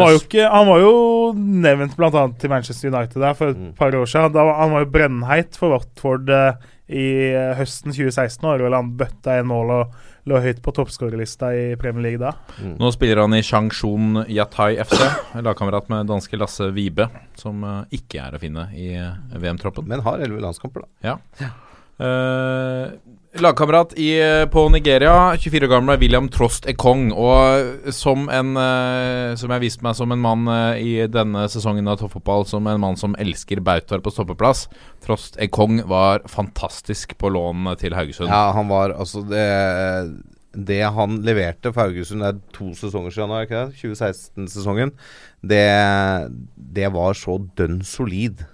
Han var jo nevnt bl.a. til Manchester United der for et Mm. par år siden. Da, han var jo brennheit for Watford eh, i eh, høsten 2016. Og vel han bøtta en mål og lå høyt på toppskårerlista i Premier League da. Nå spiller han i Changshun Yatai FC, lagkamerat med danske Lasse Vibe, som eh, ikke er å finne i eh, VM-troppen. Men har elleve landskamper, da. Eh, lagkamerat på Nigeria, 24 år gamle William Trost Ekong. Og som en eh, Som jeg viste meg som en mann eh, i denne sesongen av toppfotball, som en mann som elsker bautaer på stoppeplass. Trost Ekong var fantastisk på lån til Haugesund. Ja, han var altså det det han leverte for Haugesund det er to sesonger siden, nå, ikke det? 2016-sesongen. Det, det var så dønn solid.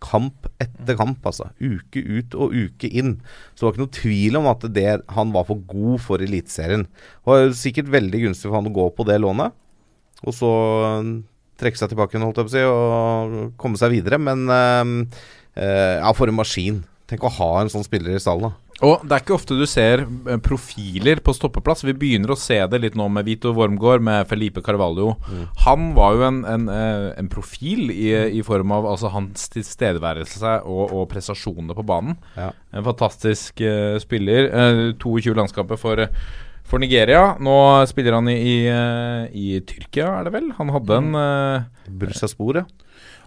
Kamp etter kamp, altså. Uke ut og uke inn. Så det var ikke noe tvil om at det, han var for god for Eliteserien. Det var sikkert veldig gunstig for han å gå på det lånet, og så øh, trekke seg tilbake holdt jeg på å si, og komme seg videre. Men øh, ja, for en maskin. Tenk å ha en sånn spiller i stallen, da. Og det er ikke ofte du ser eh, profiler på stoppeplass. Vi begynner å se det litt nå med Vito Wormgård, med Felipe Carvalho. Han var jo en, en, eh, en profil i, i form av altså, hans tilstedeværelse og, og prestasjoner på banen. Ja. En fantastisk uh, spiller. Uh, 22 landskamper for, for Nigeria. Nå spiller han i, i, eh, i Tyrkia, er det vel? Han hadde en uh, Bursaspor, ja.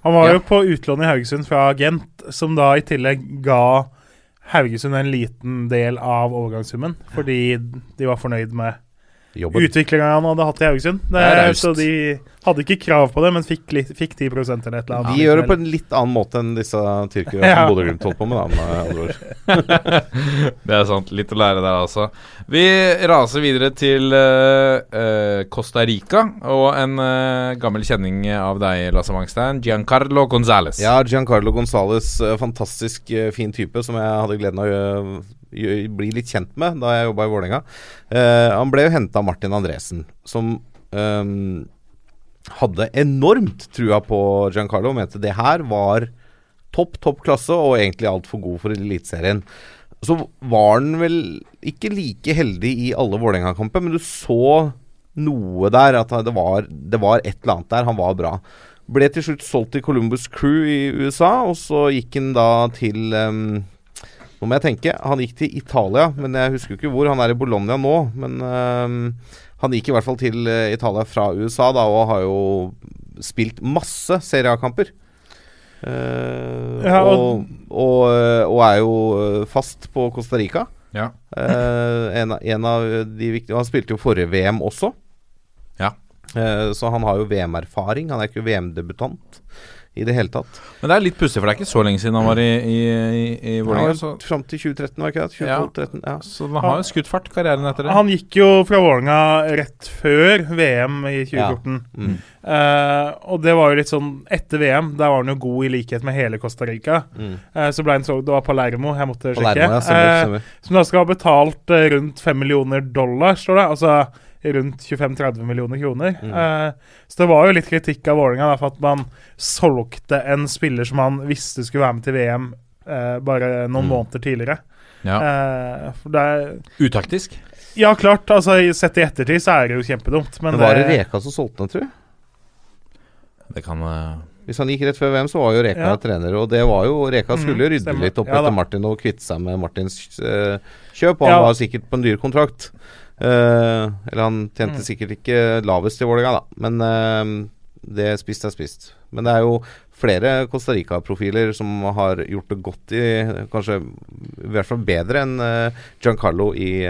Han var Ja. jo på utlån i Haugesund fra Gent, som da i tillegg ga Haugesund en liten del av overgangssummen, fordi de var fornøyd med Jobben. utviklinga han hadde hatt i Haugesund. Det, Det er så de hadde ikke krav på det, men fikk, litt, fikk 10 eller et eller annet. De gjør det på en litt annen måte enn disse tyrkerne Ja. som Bodø-Glimt holdt på med. Da, med ord. Det er sant. Litt å lære der, altså. Vi raser videre til eh, eh, Costa Rica og en uh, gammel kjenning av deg, Lasse Mangstein. Giancarlo Gonzales. Ja, Giancarlo Gonzales, eh, fantastisk eh, fin type som jeg hadde gleden av å gjø- gjø- bli litt kjent med da jeg jobba i Vålerenga. Eh, han ble jo henta av Martin Andresen, som ehm, hadde enormt trua på Giancarlo og mente det her var topp, topp klasse og egentlig altfor god for Eliteserien. Så var han vel ikke like heldig i alle Vålerenga-kamper, men du så noe der. At det var, det var et eller annet der. Han var bra. Ble til slutt solgt til Columbus Crew i USA, og så gikk han da til ehm, Nå må jeg tenke. Han gikk til Italia, men jeg husker jo ikke hvor. Han er i Bologna nå, men ehm, han gikk i hvert fall til eh, Italia fra USA da, og har jo spilt masse Serie A-kamper. Uh, Ja, og- og, og, eh, er jo eh, fast på Costa Rica. Ja. Uh, en, en av de viktige Han spilte jo forrige VM også. Ja. Uh, så han har jo VM-erfaring. Han er ikke VM-debutant i det hele tatt. Men det er litt pussig, for det er ikke så lenge siden han var i, i, i, i Vålerenga. Ja, Fram til 2013, var det ikke det? 2012-13, ja. så han har jo skutt fart, karrieren etter det. Han gikk jo fra Vålerenga rett før VM i 2014. Mm. Uh, og det var jo litt sånn etter VM. Der var han jo god i likhet med hele Costa Rica. Mm. Uh, så ble han så Det var Palermo, jeg måtte sjekke. Palermo, ja, stemmer, Eh, Uh, som da skal ha betalt rundt 5 millioner dollar, står det. Altså rundt 25-30 millioner kroner. Mm. Eh, så det var jo litt kritikk av Vålerenga for at man solgte en spiller som man visste skulle være med til VM eh, bare noen Mm. måneder tidligere. Ja. Eh, for det er Utaktisk. Ja, klart. altså Sett i ettertid så er det jo kjempedumt, men Men var det det- Reka som solgte den, tror jeg? Det kan eh, Hvis han gikk rett før VM, så var jo Reka Ja. trener. Og det var jo Reka Mhm, skulle rydde stemmer. litt opp Ja etter Martin og kvitte seg med Martins uh, kjøp. Og Ja. han var sikkert på en dyr kontrakt. Eh, eller han tjente Mm. sikkert ikke lavest i Vålerenga, da. Men eh, det spist er spist. Men det er jo flere Costa Rica-profiler som har gjort det godt i Kanskje i hvert fall bedre enn eh, Giancarlo i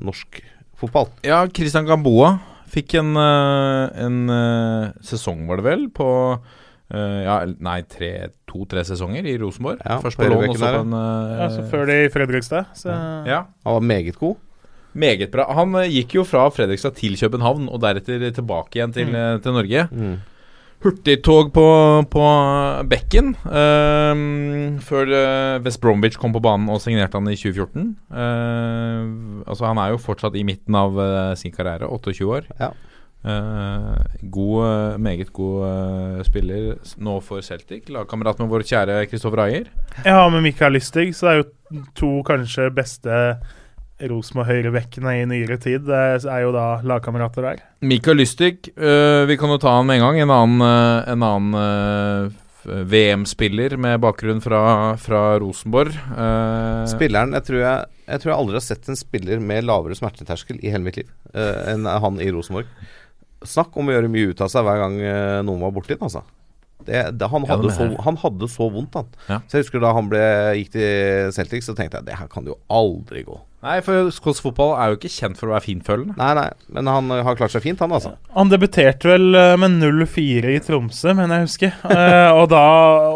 norsk fotball. Ja, Christian Gamboa fikk en, en sesong, var det vel, på Uh, ja, nei, tre- to-tre sesonger i Rosenborg. Ja, Først på på lån, og så på en uh, Ja, så Før det i Fredrikstad. Så Ja, Han var meget god. Meget bra. Han eh, gikk jo fra Fredrikstad til København, og deretter tilbake igjen til, Mm. eh, til Norge. Mm. Hurtigtog på, på bekken uh, før West Bromwich kom på banen og signerte han i 2014. Uh, altså Han er jo fortsatt i midten av sin karriere, 28 år. Ja. Uh, god, meget god spiller nå for Celtic. Lagkamerat med vår kjære Kristoffer Ayer. Ja, med Mikael Lystig, så det er jo to kanskje beste Rosenborg-høyrebekkene i nyere tid. Det er jo da lagkamerater der. Mikael Lystig, eh, vi kan jo ta han med en gang. En annen, eh, annen eh, VM-spiller med bakgrunn fra, fra Rosenborg. Eh, Spilleren, jeg tror jeg, jeg tror jeg aldri har sett en spiller med lavere smerteterskel i hele mitt liv enn han i Rosenborg. Snakk om å gjøre mye ut av seg hver gang noen var borti den, altså. Det, det, han, Ja, hadde det så, han hadde så vondt, han. Ja. Så jeg husker da han ble, gikk til Celtic, så tenkte jeg det her kan jo aldri gå. Nei, for skotsk fotball er jo ikke kjent for å være finfølende. Nei, nei, men han eh, har klart seg fint, han, altså. Han debuterte vel eh, med 0-4 i Tromsø, mener jeg husker. Eh, og da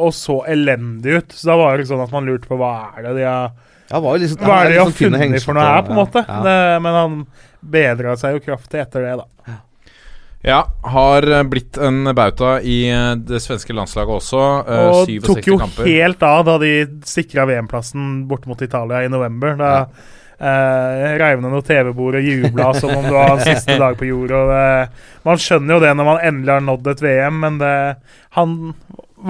og så elendig ut. Så da var det sånn at man lurte på hva er det de har Ja, var jo liksom, Hva er det de har liksom funnet for noe her, på en måte? Ja. Det, men han bedra seg jo kraftig etter det, da. Ja, har eh, blitt en bauta i det svenske landslaget også. Og 67 tok jo kamper. helt av da de sikra VM-plassen bort mot Italia i november. Da eh, reiv ned noe TV-bord og jubla som om du hans siste dag på jord. Og det, man skjønner jo det når man endelig har nådd et VM, men det, han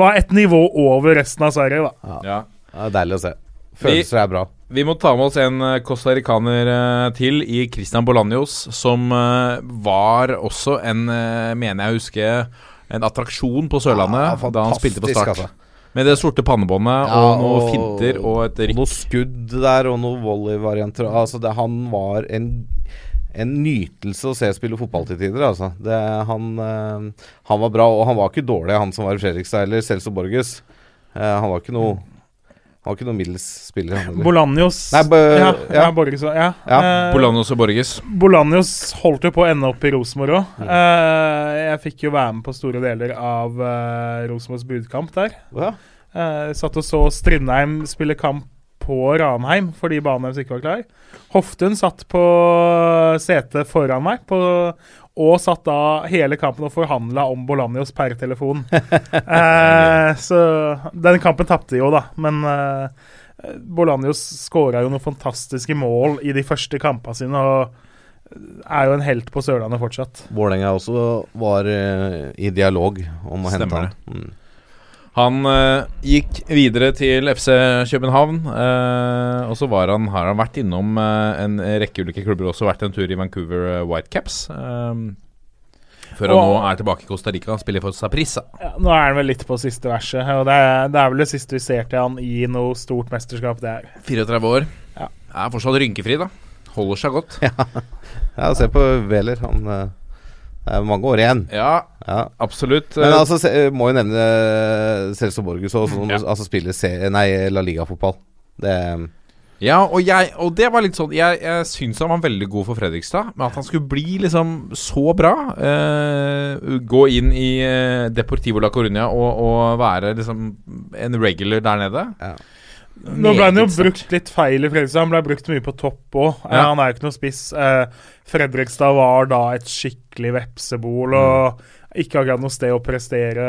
var et nivå over resten av Sverige, da. Ja. Ja, det er deilig å se. Følelser er bra. Vi må ta med oss en eh, costaricaner eh, til i Christian Bolanjos, som eh, var også en, eh, mener jeg å huske, en attraksjon på Sørlandet Ja, da han spilte på start. altså. Med det sorte pannebåndet Ja, og noen finter og et Og rikk. noe skudd der, og noen volleyvarianter. Altså, det, han var en, en nytelse å se spille fotball til tider. Altså. Det, han, eh, han var bra, og han var ikke dårlig, han som var i Fredrikstad, eller Celso Borges. Eh, han var ikke noe Han var ikke noen middels spiller. Bolanjos Nei, bo- ja, ja. ja. Borges, ja. Ja, Eh, Bolanjos og Borges. Bolanjos holdt jo på å ende opp i Rosenborg òg. Mm. jeg fikk jo være med på store deler av uh, Rosenborgs budkamp der. Ja. Eh, satt og så Strindheim spille kamp på Ranheim fordi banen deres ikke var klar. Hoftun satt på setet foran meg på, og satt da hele kampen og forhandla om Bolanjos per telefon. Eh, så den kampen tapte de jo, da. Men eh, Bolanjos skåra jo noen fantastiske mål i de første kampene sine. og er jo en helt på Sørlandet fortsatt. Vålerenga også var eh, i dialog om å hente Stemmer han. Mm. Han eh, gikk videre til FC København, eh, og så var han, har han vært innom eh, en rekke ulike klubber også. Vært en tur i Vancouver Whitecaps. Uh, før han Og- nå er tilbake i Costa Rica og spiller for Saprissa. Ja, nå er han vel litt på siste verset, og det er, det er vel det siste vi ser til han i noe stort mesterskap. Det er 34 år. Ja. Er fortsatt rynkefri, da. Holder seg godt. Ja, se på Wæler. Han Det er mange år igjen. Ja, Ja. absolutt. Men Eh, altså, se, må jo nevne eh, Celso Borges også, som Ja. altså spiller nei, La Liga-fotball. Det Ja, og, jeg, og det var litt sånn Jeg, jeg syns han var veldig god for Fredrikstad, men at han skulle bli liksom så bra eh, Gå inn i eh, Deportivo la Coruña og, og være liksom en regular der nede. Nå ble han jo brukt litt feil i Fredrikstad. Han ble brukt mye på topp òg. Ja. han er jo ikke noe spiss. Eh, Fredrikstad var da et skikkelig vepsebol og ikke akkurat noe sted å prestere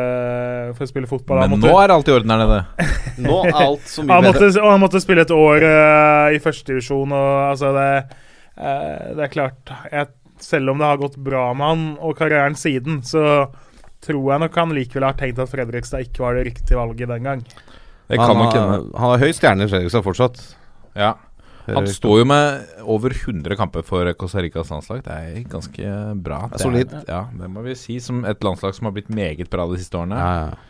for å spille fotball. Men måtte- nå er alt i orden der nede. Nå er alt så mye han bedre. måtte, og han måtte spille et år uh, i førstedivisjon, og altså det uh, Det er klart jeg, Selv om det har gått bra med han og karrieren siden, så tror jeg nok han likevel har tenkt at Fredrikstad ikke var det riktige valget den gang. Han nok har, han har høy stjerne i Fredrikstad fortsatt. Ja. Han står jo med over 100 kamper for Costa Ricas landslag. Det er ganske bra. Det er solid. ja, det må vi si. Som et landslag som har blitt meget bra de siste årene. Ja, ja.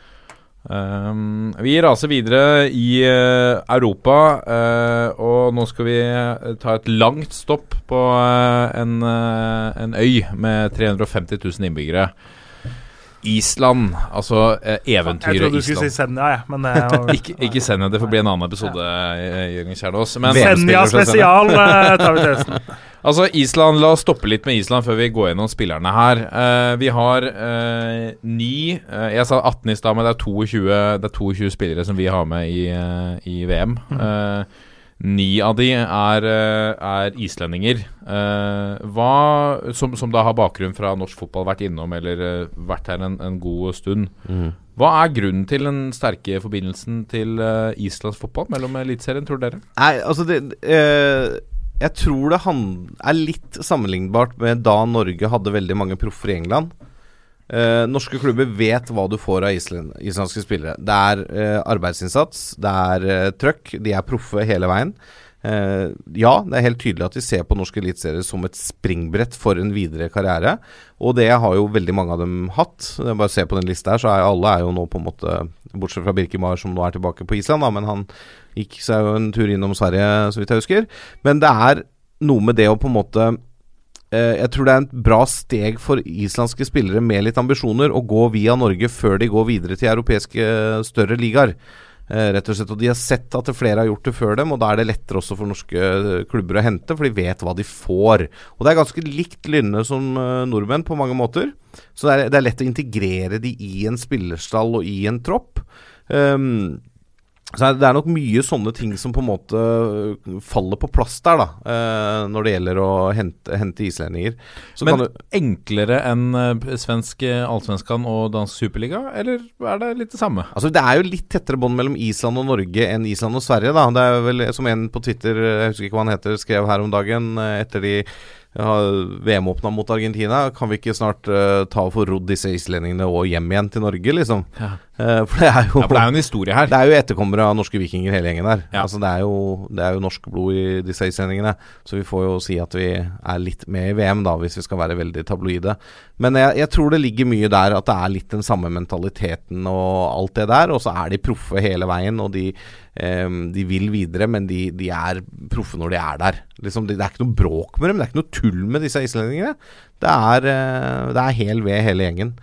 Um, vi raser videre i uh, Europa, uh, og nå skal vi eh, ta et langt stopp på uh, en, en øy med 350 000 innbyggere. Island, altså eh, Jeg trodde du skulle si Island. Senja, jeg, men eh, ikke, ikke Senja, det, får bli en annen episode, eh, Jørgen Kjernås. Men Senja spesial eh, tar vi til høsten. Altså, Island, La oss stoppe litt med Island før vi går gjennom spillerne her. Uh, vi har uh, ni uh, Jeg sa 18 i stad, men det er 22, det er 22 spillere som vi har med i, i VM. Eh, ni av de er, eh, er islendinger. Eh, hva, som, som da har bakgrunn fra norsk fotball, vært innom eller eh, vært her en, en god stund. Hva er grunnen til den sterke forbindelsen til uh, Islands fotball mellom Eliteserien, tror dere? Nei, altså det eh, Jeg tror det er litt sammenlignbart med da Norge hadde veldig mange proffer i England. Eh, norske klubber vet hva du får av island, islandske spillere. Det er eh, arbeidsinnsats, det er eh, trøkk, de er proffe hele veien. Eh, ja, det er helt tydelig at de ser på norsk eliteserie som et springbrett for en videre karriere. Og det har jo veldig mange av dem hatt. Bare se på den lista her, så er alle er jo nå på en måte Bortsett fra Birkemar, som nå er tilbake på Island, da, men han gikk seg jo en tur innom Sverige, så vidt jeg husker. Men det er noe med det å på en måte Jeg tror det er et bra steg for islandske spillere med litt ambisjoner å gå via Norge før de går videre til europeiske eh, større ligaer. Eh, rett og slett, og De har sett at flere har gjort det før dem, og da er det lettere også for norske eh, klubber å hente, for de vet hva de får. Og Det er ganske likt Lynne som eh, nordmenn på mange måter. Så det er, lett å integrere de i en spillerstall og i en tropp. Um, så Det er nok mye sånne ting som på en måte øh, faller på plass der, da, eh, når det gjelder å hente, hente islendinger. Så Men kan du, enklere enn eh, svensk allsvenskan og dansk superliga, eller er det litt det samme? altså Det er jo litt tettere bånd mellom Island og Norge enn Island og Sverige. da Det er vel som en på Twitter, jeg husker ikke hva han heter, skrev her om dagen etter de VM-åpna mot Argentina. Kan vi ikke snart uh, ta og få rodd disse islendingene og hjem igjen til Norge, liksom? Ja. Uh, for det er jo Ja, for det er jo en historie her. Det er jo etterkommere av norske vikinger, hele gjengen der. Ja. Altså det, er jo, det er jo norsk blod i disse islendingene. Så vi får jo si at vi er litt med i VM, da, hvis vi skal være veldig tabloide. Men jeg, jeg tror det ligger mye der at det er litt den samme mentaliteten og alt det der. Og så er de proffe hele veien, og de, de vil videre, men de, de er proffe når de er der. Liksom, det, det er ikke noe bråk med dem, det er ikke noe tull med disse islendingene. Det er, eh, det er hel ved, hele gjengen.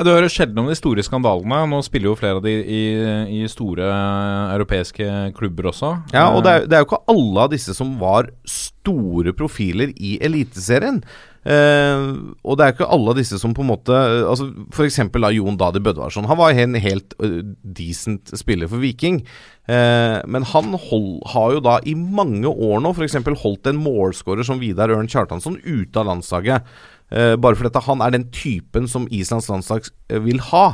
Du hører sjelden om de store skandalene. Nå spiller jo flere av de i, i store eh, europeiske klubber også. Ja, og det er, det er jo ikke alle av disse som var store profiler i Eliteserien. Eh, og det er ikke alle disse som på en måte uh, Altså F.eks. Jon Dadi Bødvarsson. Han var en helt uh, decent spiller for Viking. Men han hold, har jo da i mange år nå f.eks. holdt en målskårer som Vidar Ørn Kjartansson ute av landslaget. Bare fordi han er den typen som Islands landslag vil ha.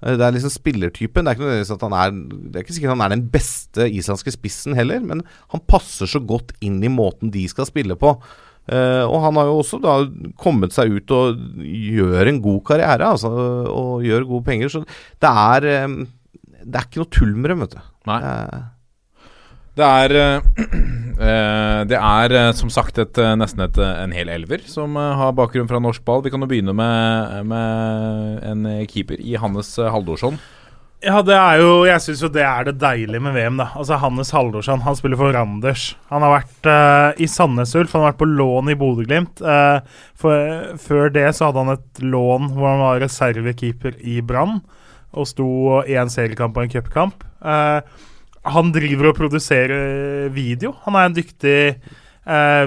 Det er liksom spillertypen. Det er ikke er Det er ikke sikkert han er den beste islandske spissen heller, men han passer så godt inn i måten de skal spille på. Eh, og han har jo også da kommet seg ut og gjør en god karriere, altså, og gjør gode penger. Så det er um, Det er ikke noe tull med dem, vet du. Nei. Uh, Det er uh, Det er som sagt et, nesten et, en hel elver som har bakgrunn fra norsk ball. Vi kan jo begynne med, med en keeper i Hannes Haldorsson. Ja, det er jo Jeg syns jo det er det deilige med VM, da. Altså Hannes Haldorsson, han spiller for Randers. Han har vært uh, i Sandnes Ulf, han har vært på lån i Bodø-Glimt. Uh, for- før det så hadde han et lån hvor han var reservekeeper i Brann, og sto i en seriekamp og en cupkamp. Eh, han driver og produserer video. Han er en dyktig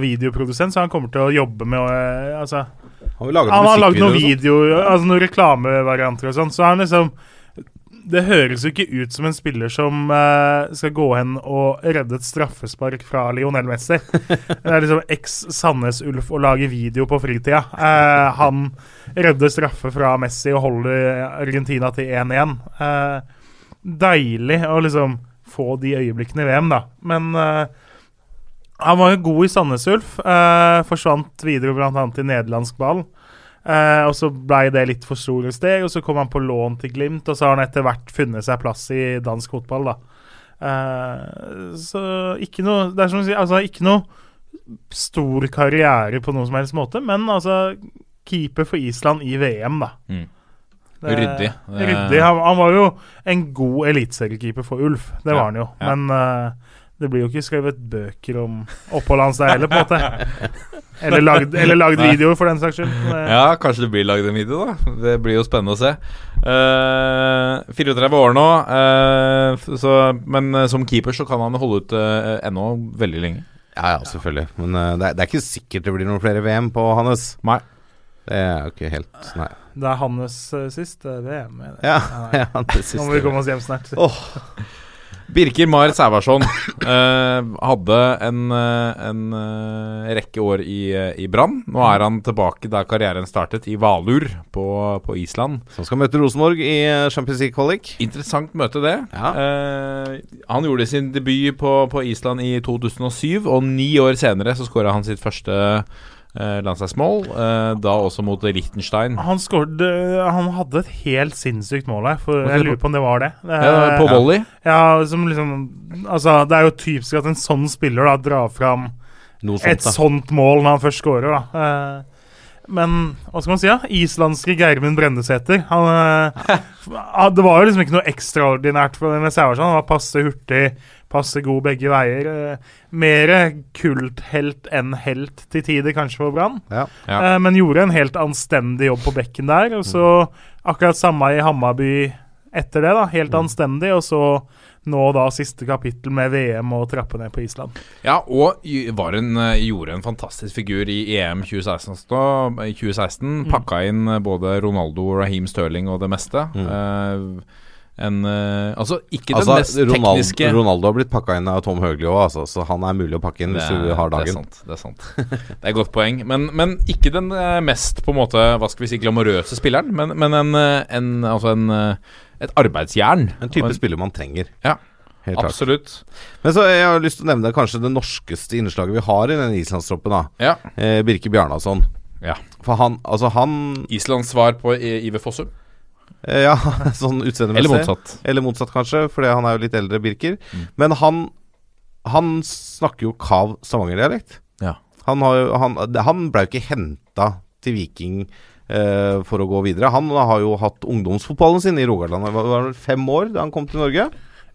videoprodusent, så han kommer til å jobbe med Altså, Han han har lagd noen videoer, sånn. video, altså noen reklamevarianter og sånn, så han liksom Det høres jo ikke ut som en spiller som uh, skal gå hen og redde et straffespark fra Lionel Messi. Det er liksom eks Sandnes-Ulf å lage video på fritida. Uh, han redder straffe fra Messi og holder Argentina til 1-1. Uh, deilig å liksom få de øyeblikkene i VM, da. Men eh, han var jo god i Sandnes Ulf. Eh, forsvant videre bl.a. til nederlandsk ball. Eh, og så blei det litt for store steg, og så kom han på lån til Glimt, og så har han etter hvert funnet seg plass i dansk fotball, da. Eh, så ikke noe Det er som å si, altså ikke noe stor karriere på noen som helst måte, men altså keeper for Island i VM, da. Mm. Det- Ryddig. Det- Ryddig. Han, han var jo en god eliteseriekeeper for Ulf, det Ja, var han jo. ja. Men eh, det blir jo ikke skrevet bøker om oppholdet hans der heller, på en måte. Eller lagd, eller lagd videoer, for den saks skyld. Eh, Ja, kanskje det blir lagd en video, da. Det blir jo spennende å se. Uh, 34 år nå, uh, så, men uh, som keeper så kan han holde ut uh, ennå veldig lenge. Ja, ja, selvfølgelig. Men eh, det, er, det er ikke sikkert det blir noen flere VM på Hannes. Nei. Det er jo ikke helt Nei. Det er Hannes uh, siste VM. Ja, ja det siste. Nå må vi komme oss hjem snart. Åh. Birker Mar Sævarsson eh, hadde en, eh, en eh, rekke år i, eh, i Brann. Nå er han tilbake der karrieren startet, i Valur på, på Island. Som skal møte Rosenborg i Champions League Qualic. Interessant møte, det. Ja. Eh, han gjorde sin debut på, på Island i 2007, og ni år senere så skåra han sitt første eh, landslagsmål. uh, da også mot Liechtenstein. Han skåret Han hadde et helt sinnssykt mål her, for jeg lurer på om det var det. Uh, Ja, på volley. Ja, som liksom Altså, det er jo typisk at en sånn spiller da drar fram sånt, et da. sånt mål når han først scorer, da. Eh, men hva skal man si? da? Islandske Geirmund Brendesæter. Eh, ah, det var jo liksom ikke noe ekstraordinært for- med. Han var passe hurtig, passe god begge veier. Mer Mere kulthelt enn helt til tider, kanskje, for Brann. Ja. Ja. Eh, men gjorde en helt anstendig jobb på bekken der. Og så akkurat samme i Hammarby etter det, da. Helt anstendig. Og så nå da siste kapittel med VM og trappe ned på Island. Ja, og var en, eh, gjorde en fantastisk figur i EM 2016. Da, I 2016 Pakka inn eh, både Ronaldo, Raheem Sterling og det meste. Eh, en eh, Altså, ikke den Altså, mest Ronaldo, tekniske Ronaldo har blitt pakka inn av Tom Høgli òg, altså, så han er mulig å pakke inn hvis du har Det er dagen. sant. Det er sant Det er et godt poeng. Men, men ikke den eh, mest på en måte Hva skal vi si glamorøse spilleren, men, men en, eh, en, altså en, et arbeidsjern. En type en, spiller man trenger. Ja, Helt klart. Absolutt. Men så jeg har lyst til å nevne kanskje det norskeste innslaget vi har i den islandstroppen. da Ja. eh, Birke Bjarnason. ja. For han, altså han Islands svar på Iver Fossum. Eh, Ja, sånn utseendemessig. Eller motsatt. Eller motsatt, kanskje, fordi han er jo litt eldre, Birker. Mm. Men han Han snakker jo kav stavangerdialekt. Ja. Han, har han, han ble jo ikke henta til Viking eh, for å gå videre. Han har jo hatt ungdomsfotballen sin i Rogaland. Det var, fem år da han kom til Norge.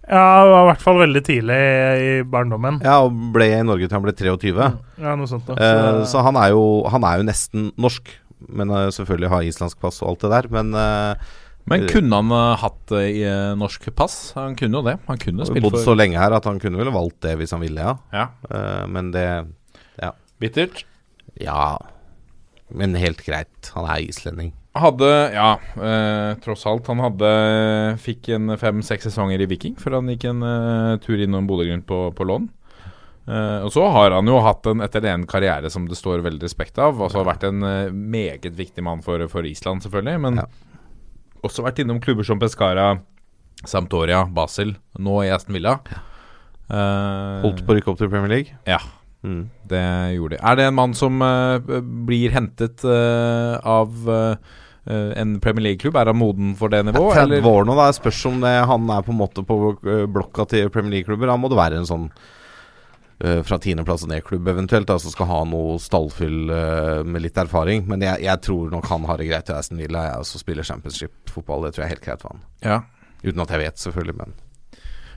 Ja, det var i hvert fall veldig tidlig i barndommen. Ja, Og ble i Norge til han ble 23. Ja, noe sånt da. Eh, Så, så han er, jo, han er jo nesten norsk. Men eh, selvfølgelig har islandsk pass og alt det der. Men eh, Men kunne han uh, hatt det i uh, norsk pass? Han kunne jo det. Han kunne spilt bodd for så lenge her at han kunne vel valgt det hvis han ville, ja. Ja. Uh, men det Bittert. Ja. Men helt greit. Han er islending. Hadde, ja, eh, tross alt. Han hadde fikk en fem-seks sesonger i Viking før han gikk en eh, tur innom Bodø-Glimt på, på lån. Eh, og så har han jo hatt en etter det en karriere som det står veldig respekt av. Altså vært en eh, meget viktig mann for, for Island, selvfølgelig. Men Ja. Også vært innom klubber som Pescara, Sampdoria, Basel, nå i Aston Villa. Eh, Holdt på å rykke opp til Premier League. Ja. Mm. Det gjorde de. Er det en mann som uh, blir hentet uh, av en Premier League-klubb? Er han moden for det nivået? 30 eller? år nå, da. Spørs om det, han er på en måte på blokka til Premier League-klubber. Da må det være en sånn fra tiendeplass og ned-klubb eventuelt, da, som skal ha noe stallfyll eh, med litt erfaring. Men jeg, jeg tror nok han har det greit i Aston Villa. Jeg også spiller championship-fotball. Det tror jeg er helt greit for han. Ja. Uten at jeg vet, selvfølgelig, men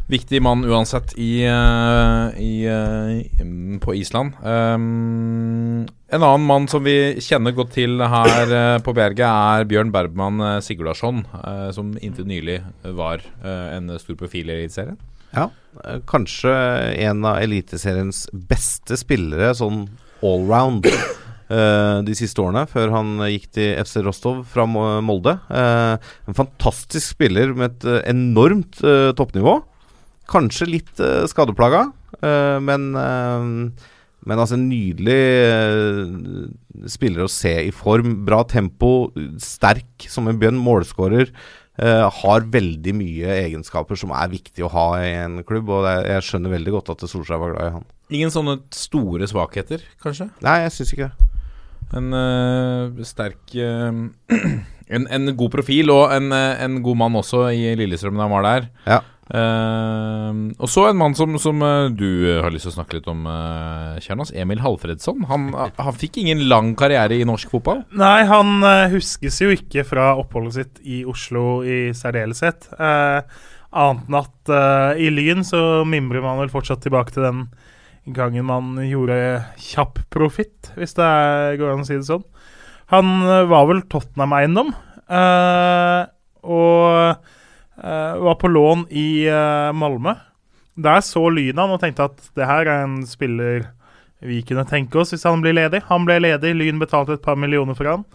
Viktig mann uansett i, eh, i, eh, mm, på Island. Um, en annen mann som vi kjenner godt til her eh, på Bjerget, er Bjørn Bergman Sigurdarsson, uh, som inntil nylig var uh, en stor profil i Eliteserien. Ja, kanskje en av Eliteseriens beste spillere sånn allround eh, de siste årene, før han gikk til FC Rostov fra Molde. Eh, en fantastisk spiller med et eh, enormt toppnivå. Kanskje litt uh, skadeplaga, men men altså en nydelig spiller å se i form. Bra tempo, sterk som en bjørn, målskårer. Eh, har veldig mye egenskaper som er viktig å ha i en klubb. Og er- jeg skjønner veldig godt at Solskjær var glad i han. Ingen sånne store svakheter, kanskje? Nei, jeg syns ikke det. En eh, sterk eh, en, en god profil, og en, en god mann også i Lillestrøm da han var der. Ja. Eh, og så en mann som, som uh, du eh, har lyst til å snakke litt om, uh, Kjernas. Emil Halfredsson. Han, han fikk ingen lang karriere i norsk fotball. Nei, han eh, huskes jo ikke fra oppholdet sitt i Oslo i særdeleshet. Uh, annet enn at eh, i Lyn så mimrer man vel fortsatt tilbake til den gangen man gjorde kjapp profitt, hvis det er, går an å si det sånn. Han eh, var vel Tottenham-eiendom, eh, og eh, var på lån i eh, Malmö. Der så Lyn han og tenkte at det her er en spiller vi kunne tenke oss hvis han blir ledig. Han ble ledig, Lyn betalte et par millioner for han.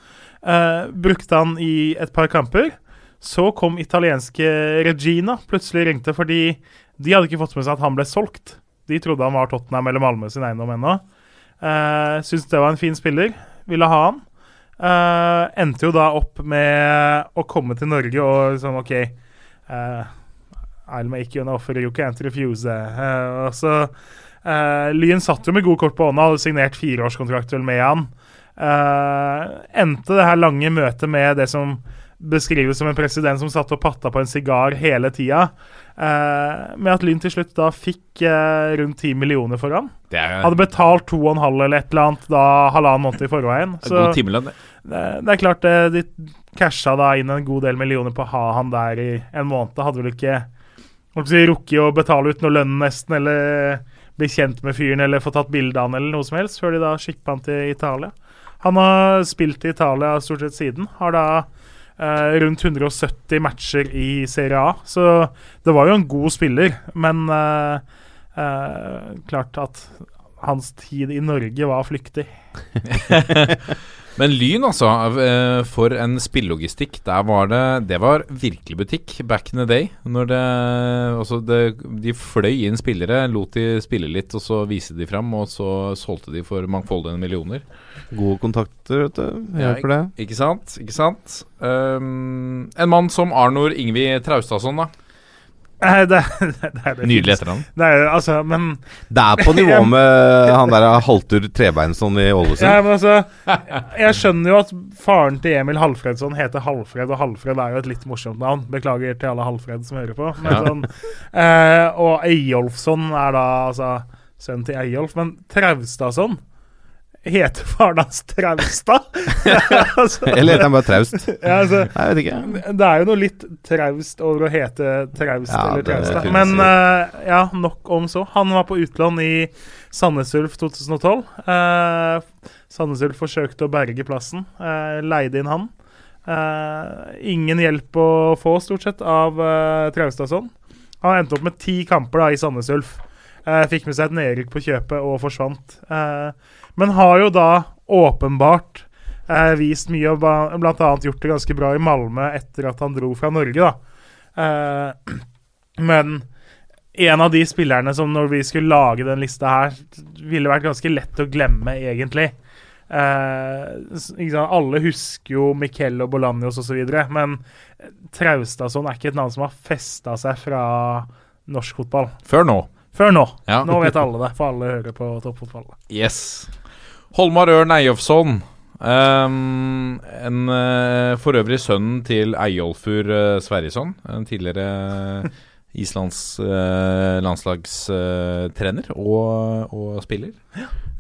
Uh, brukte han i et par kamper. Så kom italienske Regina plutselig ringte fordi de hadde ikke fått med seg at han ble solgt. De trodde han var Tottenham eller Malmö sin eiendom ennå. Uh, Syntes det var en fin spiller. Ville ha han. Uh, endte jo da opp med å komme til Norge og liksom OK uh, I'll make you an offer you can't refuse. Uh, og så uh, Lyn satt jo med gode kort på hånda, hadde signert fireårskontrakt med han. Endte det her lange møtet med det som beskrives som en president som satt og patta på en sigar hele tida, uh, med at Lyn til slutt da fikk uh, rundt ti millioner for han. Det er Hadde betalt 2,5 eller et eller annet da halvannen måned i forveien. Så god timelønn. det. det, er klart det, de casha da inn en god del millioner på å ha han der i en måned. Hadde vel ikke si, rukket å betale ut noe lønn nesten, eller bli kjent med fyren eller få tatt bilde av han eller noe som helst, før de da skippa han til Italia. Han har spilt i Italia stort sett siden. Har da eh, rundt 170 matcher i Serie A, så det var jo en god spiller, men eh, eh, klart at hans tid i Norge var flyktig. Men Lyn, altså. eh, For en spillelogistikk. Der var det Det var virkelig butikk back in the day. Når det Altså, det, de fløy inn spillere, lot de spille litt, og så viste de fram, og så solgte de for mangfoldige millioner. Gode kontakter, vet du. Hjelper det. Ikke sant? Ikke sant? Um, en mann som Arnor Ingvi Traustason, da. Det, det, det det Nydelig etternavn. Er, altså, men Det er på nivå med han der Haltur Trebeinsson i Ålesund. Ja, men altså Jeg skjønner jo at faren til Emil Halfredsson heter Halfred, og Halfred er jo et litt morsomt navn. Beklager til alle Halfred som hører på. Men Ja. sånn, eh, og Eyolfsson er da altså sønnen til Eyolf. Men Traustadsson heter faren hans Traustad? altså, Eller heter han bare Traust? ja, altså, Nei, jeg vet ikke. det er jo noe litt traust over å hete Traust Ja, eller Traustad. Men eh, ja, nok om så. Han var på utlån i Sandnes Ulf 2012. Uh, Sandnes Ulf forsøkte å berge plassen. Uh, leide inn han. Uh, ingen hjelp å få, stort sett, av uh, Traustadsson. Han endte opp med ti kamper da i Sandnes Ulf. Uh, fikk med seg et nedrykk på kjøpet og forsvant. Eh, men har jo da åpenbart eh, vist mye, og bl.a. gjort det ganske bra i Malmö etter at han dro fra Norge, da. Eh, men en av de spillerne som når vi skulle lage den lista her, ville vært ganske lett å glemme, egentlig. Eh, sant? Alle husker jo Miquel og Bolanjos osv., men Traustason er ikke et navn som har festa seg fra norsk fotball. Før nå. Før nå. Ja. Nå vet alle det, for alle hører på toppfotball. Yes. Holmar Ørn Eyolfsson. Um, en, uh, for øvrig sønnen til Eyolfur uh, Sverrisson, en tidligere Islands uh, landslagstrener og, og spiller.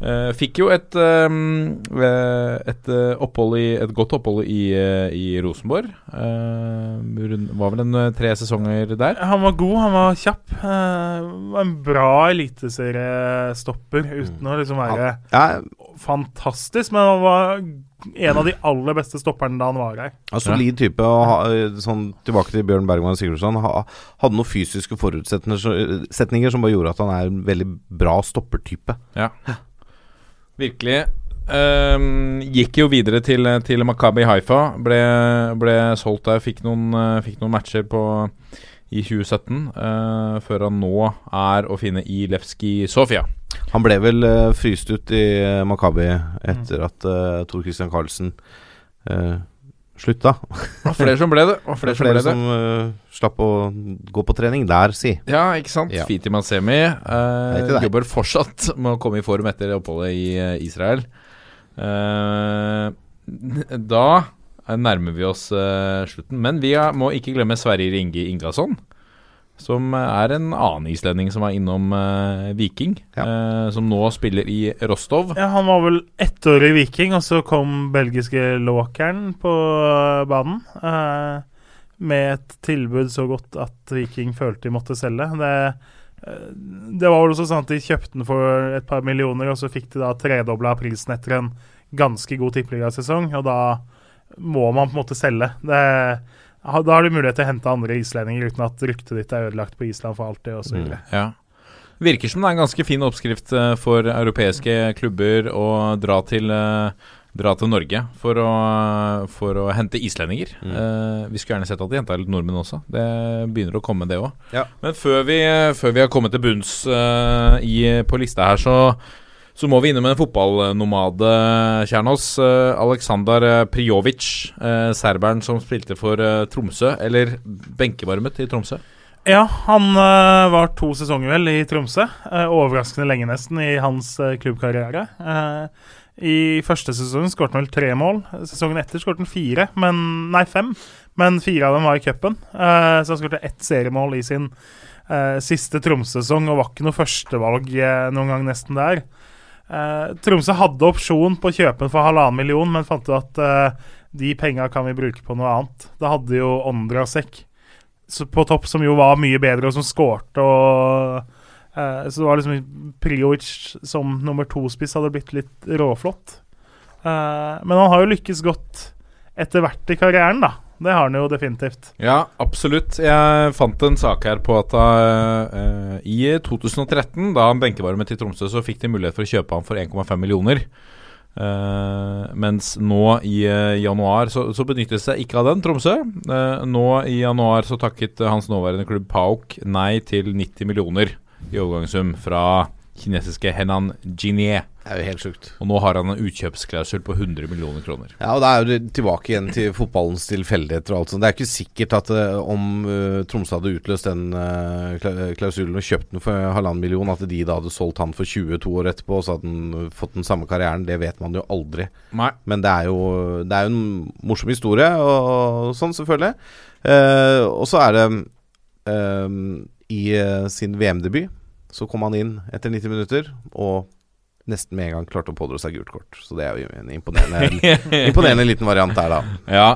Eh, fikk jo et, um, eh, et, eh, opphold i, et godt opphold i, eh, i Rosenborg. Eh, var vel en eh, tre sesonger der. Han var god, han var kjapp. Eh, var en bra eliteseriestopper uten å liksom være Ja, fantastisk, men han var en av de aller beste stopperne da han var her. Ja, solid type. Og ha, sånn, tilbake til Bjørn Bergman Sigurdsson. Ha, hadde noen fysiske forutsetninger som bare gjorde at han er en veldig bra stoppertype. Ja. Virkelig. Um, gikk jo videre til, til Makabi Haifa. Ble, ble solgt der. Fikk noen, eh, fikk noen matcher på, i 2017, uh, før han nå er å finne i Levski Sofia. Han ble vel uh, fryst ut i uh, Makabi etter at uh, Tor Christian Karlsen slutta. Og flere som ble det. Og flere, Flere, som ble som slapp å gå på trening der, si. Ja, ikke sant. Ja. Fiti Mansemi eh, jobber fortsatt med å komme i form etter oppholdet i eh, Israel. Eh, nærmer vi oss uh, slutten, men vi må ikke glemme Sverrir Inge Ingasson. Som er en annen islending som var innom uh, Viking. eh, som nå spiller i Rostov. Ja, han var vel ett år i Viking, og så kom belgiske Låkeren på banen. eh, med et tilbud så godt at Viking følte de måtte selge. Det, det var vel også sånn at de kjøpte den for et par millioner, og så fikk de da tredobla prisen etter en ganske god tippeligasesong, og da må man på en måte selge. Det, da har du mulighet til å hente andre islendinger uten at ryktet ditt er ødelagt på Island for alltid, osv. Mm. Ja. Virker som det er en ganske fin oppskrift eh, for europeiske klubber å dra til, eh, dra til Norge for å, for å hente islendinger. Mm. Eh, vi skulle gjerne sett at de henta litt nordmenn også. Det begynner å komme, det òg. Ja. Men før vi, før vi har kommet til bunns eh, i, på lista her, så, så må vi innom en fotballnomade, Kjernås. Uh, Aleksandar eh, Prijovic, eh, serberen som spilte for eh, Tromsø, eller benkevarmet i Tromsø. Ja, han var to sesonger vel i Tromsø. Overraskende lenge nesten i hans klubbkarriere. Eh, I første sesong skåret han vel tre mål. Sesongen etter skåret han fire, men, nei fem. Men fire av dem var i cupen. Uh, så han skåret ett seriemål i sin uh, siste Tromsø-sesong og var ikke noe førstevalg uh, noen gang nesten der. Eh, Tromsø hadde opsjon på å kjøpe den for halvannen million, men fant ut at eh, de penga kan vi bruke på noe annet. Da hadde jo Ondrasek på topp, som jo var mye bedre, og som skårte og eh, Så det var liksom Priovic som nummer to-spiss hadde blitt litt råflott. Men han har jo lykkes godt etter hvert i karrieren, da. Det har han jo definitivt. Ja, absolutt. Jeg fant en sak her på at uh, i 2013, da han benkevarmet til Tromsø, så fikk de mulighet for å kjøpe han for 1,5 millioner. Uh, mens nå i uh, januar så, så benyttes seg ikke av den, Tromsø. Uh, nå i januar så takket hans nåværende klubb Pauk nei til 90 millioner i overgangssum fra kinesiske Henan Jinie. Det er jo helt sjukt. Og nå har han en utkjøpsklausul på 100 millioner kroner. Ja, og da er det tilbake igjen til fotballens tilfeldigheter og alt sånt. Det er ikke sikkert at eh, om uh, Tromsø hadde utløst den uh, klausulen og kjøpt den for halvannen million, at de da hadde solgt han for 22 år etterpå, og så hadde han fått den samme karrieren. Det vet man jo aldri. Nei. Men det er jo, det er jo en morsom historie, og sånn selvfølgelig. Uh, og så er det I sin VM-debut så kom han inn etter 90 minutter, og nesten med en gang klarte å pådra seg gult kort. Så det er jo en imponerende, imponerende liten variant der, da. Ja.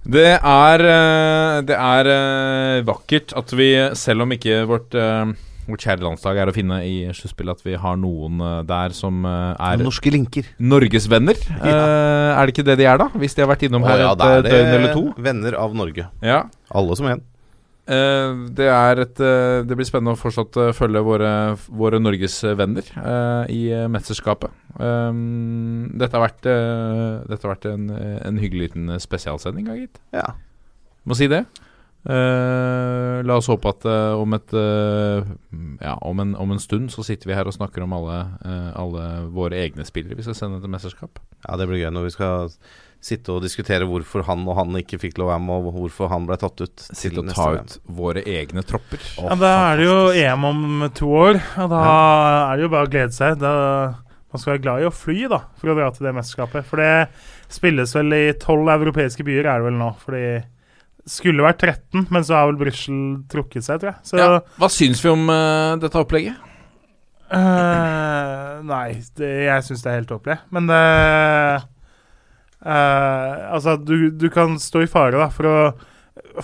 Det er, eh, det er eh, vakkert at vi, selv om ikke vårt, eh, vårt kjære landslag er å finne i sluttspillet, at vi har noen der som er Norske linker. norgesvenner. Ja. er det ikke det de er, da? Hvis de har vært innom her ja, et døgn eller to? venner av Norge. Ja. Alle som en. Eh, det et eh, Det blir spennende å fortsatt eh, følge våre, våre norgesvenner i mesterskapet. Dette har vært, dette har vært en, en hyggelig liten spesialsending, gitt. Ja. Må si det. Uh, la oss håpe at uh, om et uh, Ja, om en, om en stund så sitter vi her og snakker om alle, alle våre egne spillere vi skal sende til mesterskap. ja, det blir gøy når vi skal sitte og diskutere hvorfor han og han ikke fikk lov å være med, og hvorfor han ble tatt ut. Sitte og ta VM. ut våre egne tropper. Oh, Ja, da er det jo. EM om to år, og da er det jo bare å glede seg. Da, man skal være glad i å fly da, for å dra til det mesterskapet. For det spilles vel i tolv europeiske byer, er det vel nå. Fordi det skulle vært 13, men så har vel Brussel trukket seg, tror jeg. Så Ja, hva syns vi om uh, dette opplegget? Uh, Nei, det, jeg syns det er helt tåpelig. Men det eh, Altså, du, du kan stå i fare da, for å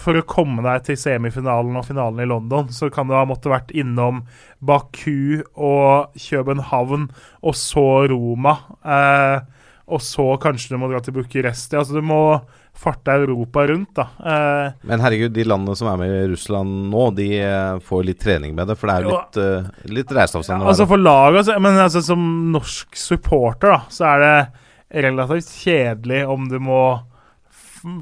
for å komme deg til semifinalen og finalen i London, så kan du ha måttet vært innom Baku og København, og så Roma. Eh, og så kanskje du må dra til Bucuresti. Altså, du må farte Europa rundt, da. Eh, Men herregud, de landene som er med i Russland nå, de eh, får litt trening med det. For det er Jo. litt, uh, litt reiseavstand. Ja, altså for laget, altså, men altså, som norsk supporter, da, så er det relativt kjedelig om du må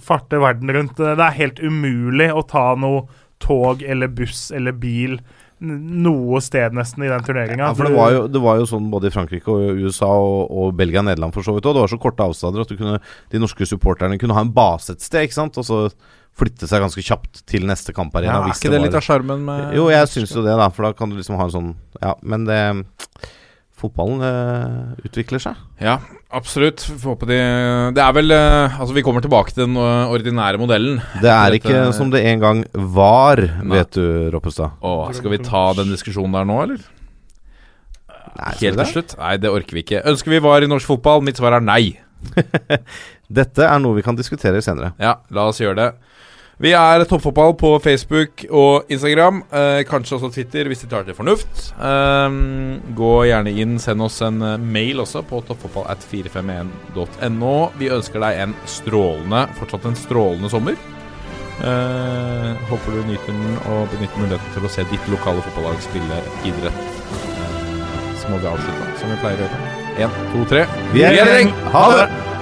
farte verden rundt. Det er helt umulig å ta noe tog eller buss eller bil noe sted nesten i den turneringa. Ja, for det var, jo, det var jo sånn både i Frankrike og USA og, og Belgia og Nederland for så vidt òg. Det var så korte avstander at du kunne, de norske supporterne kunne ha en base et sted, ikke sant. Og så flytte seg ganske kjapt til neste kamparena. Ja, er ikke det var- litt av sjarmen med Jo, jeg syns jo det, da. For da kan du liksom ha en sånn Ja, men det Fotballen eh, utvikler seg. Ja, absolutt. Får håpe de Det er vel eh, Altså, vi kommer tilbake til den eh, ordinære modellen. Det er Dette- ikke som det en gang var, Nei. vet du, Roppestad. Åh, skal vi ta den diskusjonen der nå, eller? Nei, Helt til slutt? Nei, det orker vi ikke. Ønsker vi var i norsk fotball? Mitt svar er nei. Dette er noe vi kan diskutere senere. Ja, la oss gjøre det. Vi er Toppfotball på Facebook og Instagram. Eh, kanskje også Twitter, hvis de tar til fornuft. Eh, gå gjerne inn, send oss en eh, mail også på toppfotball at451.no. Vi ønsker deg en strålende, fortsatt en strålende sommer. Eh, håper du nyter den og benytter muligheten til å se ditt lokale fotballag spille idrett. Eh, så må vi avslutte, som vi pleier å gjøre. Én, to, tre. Vi er i gjeng. Ha det!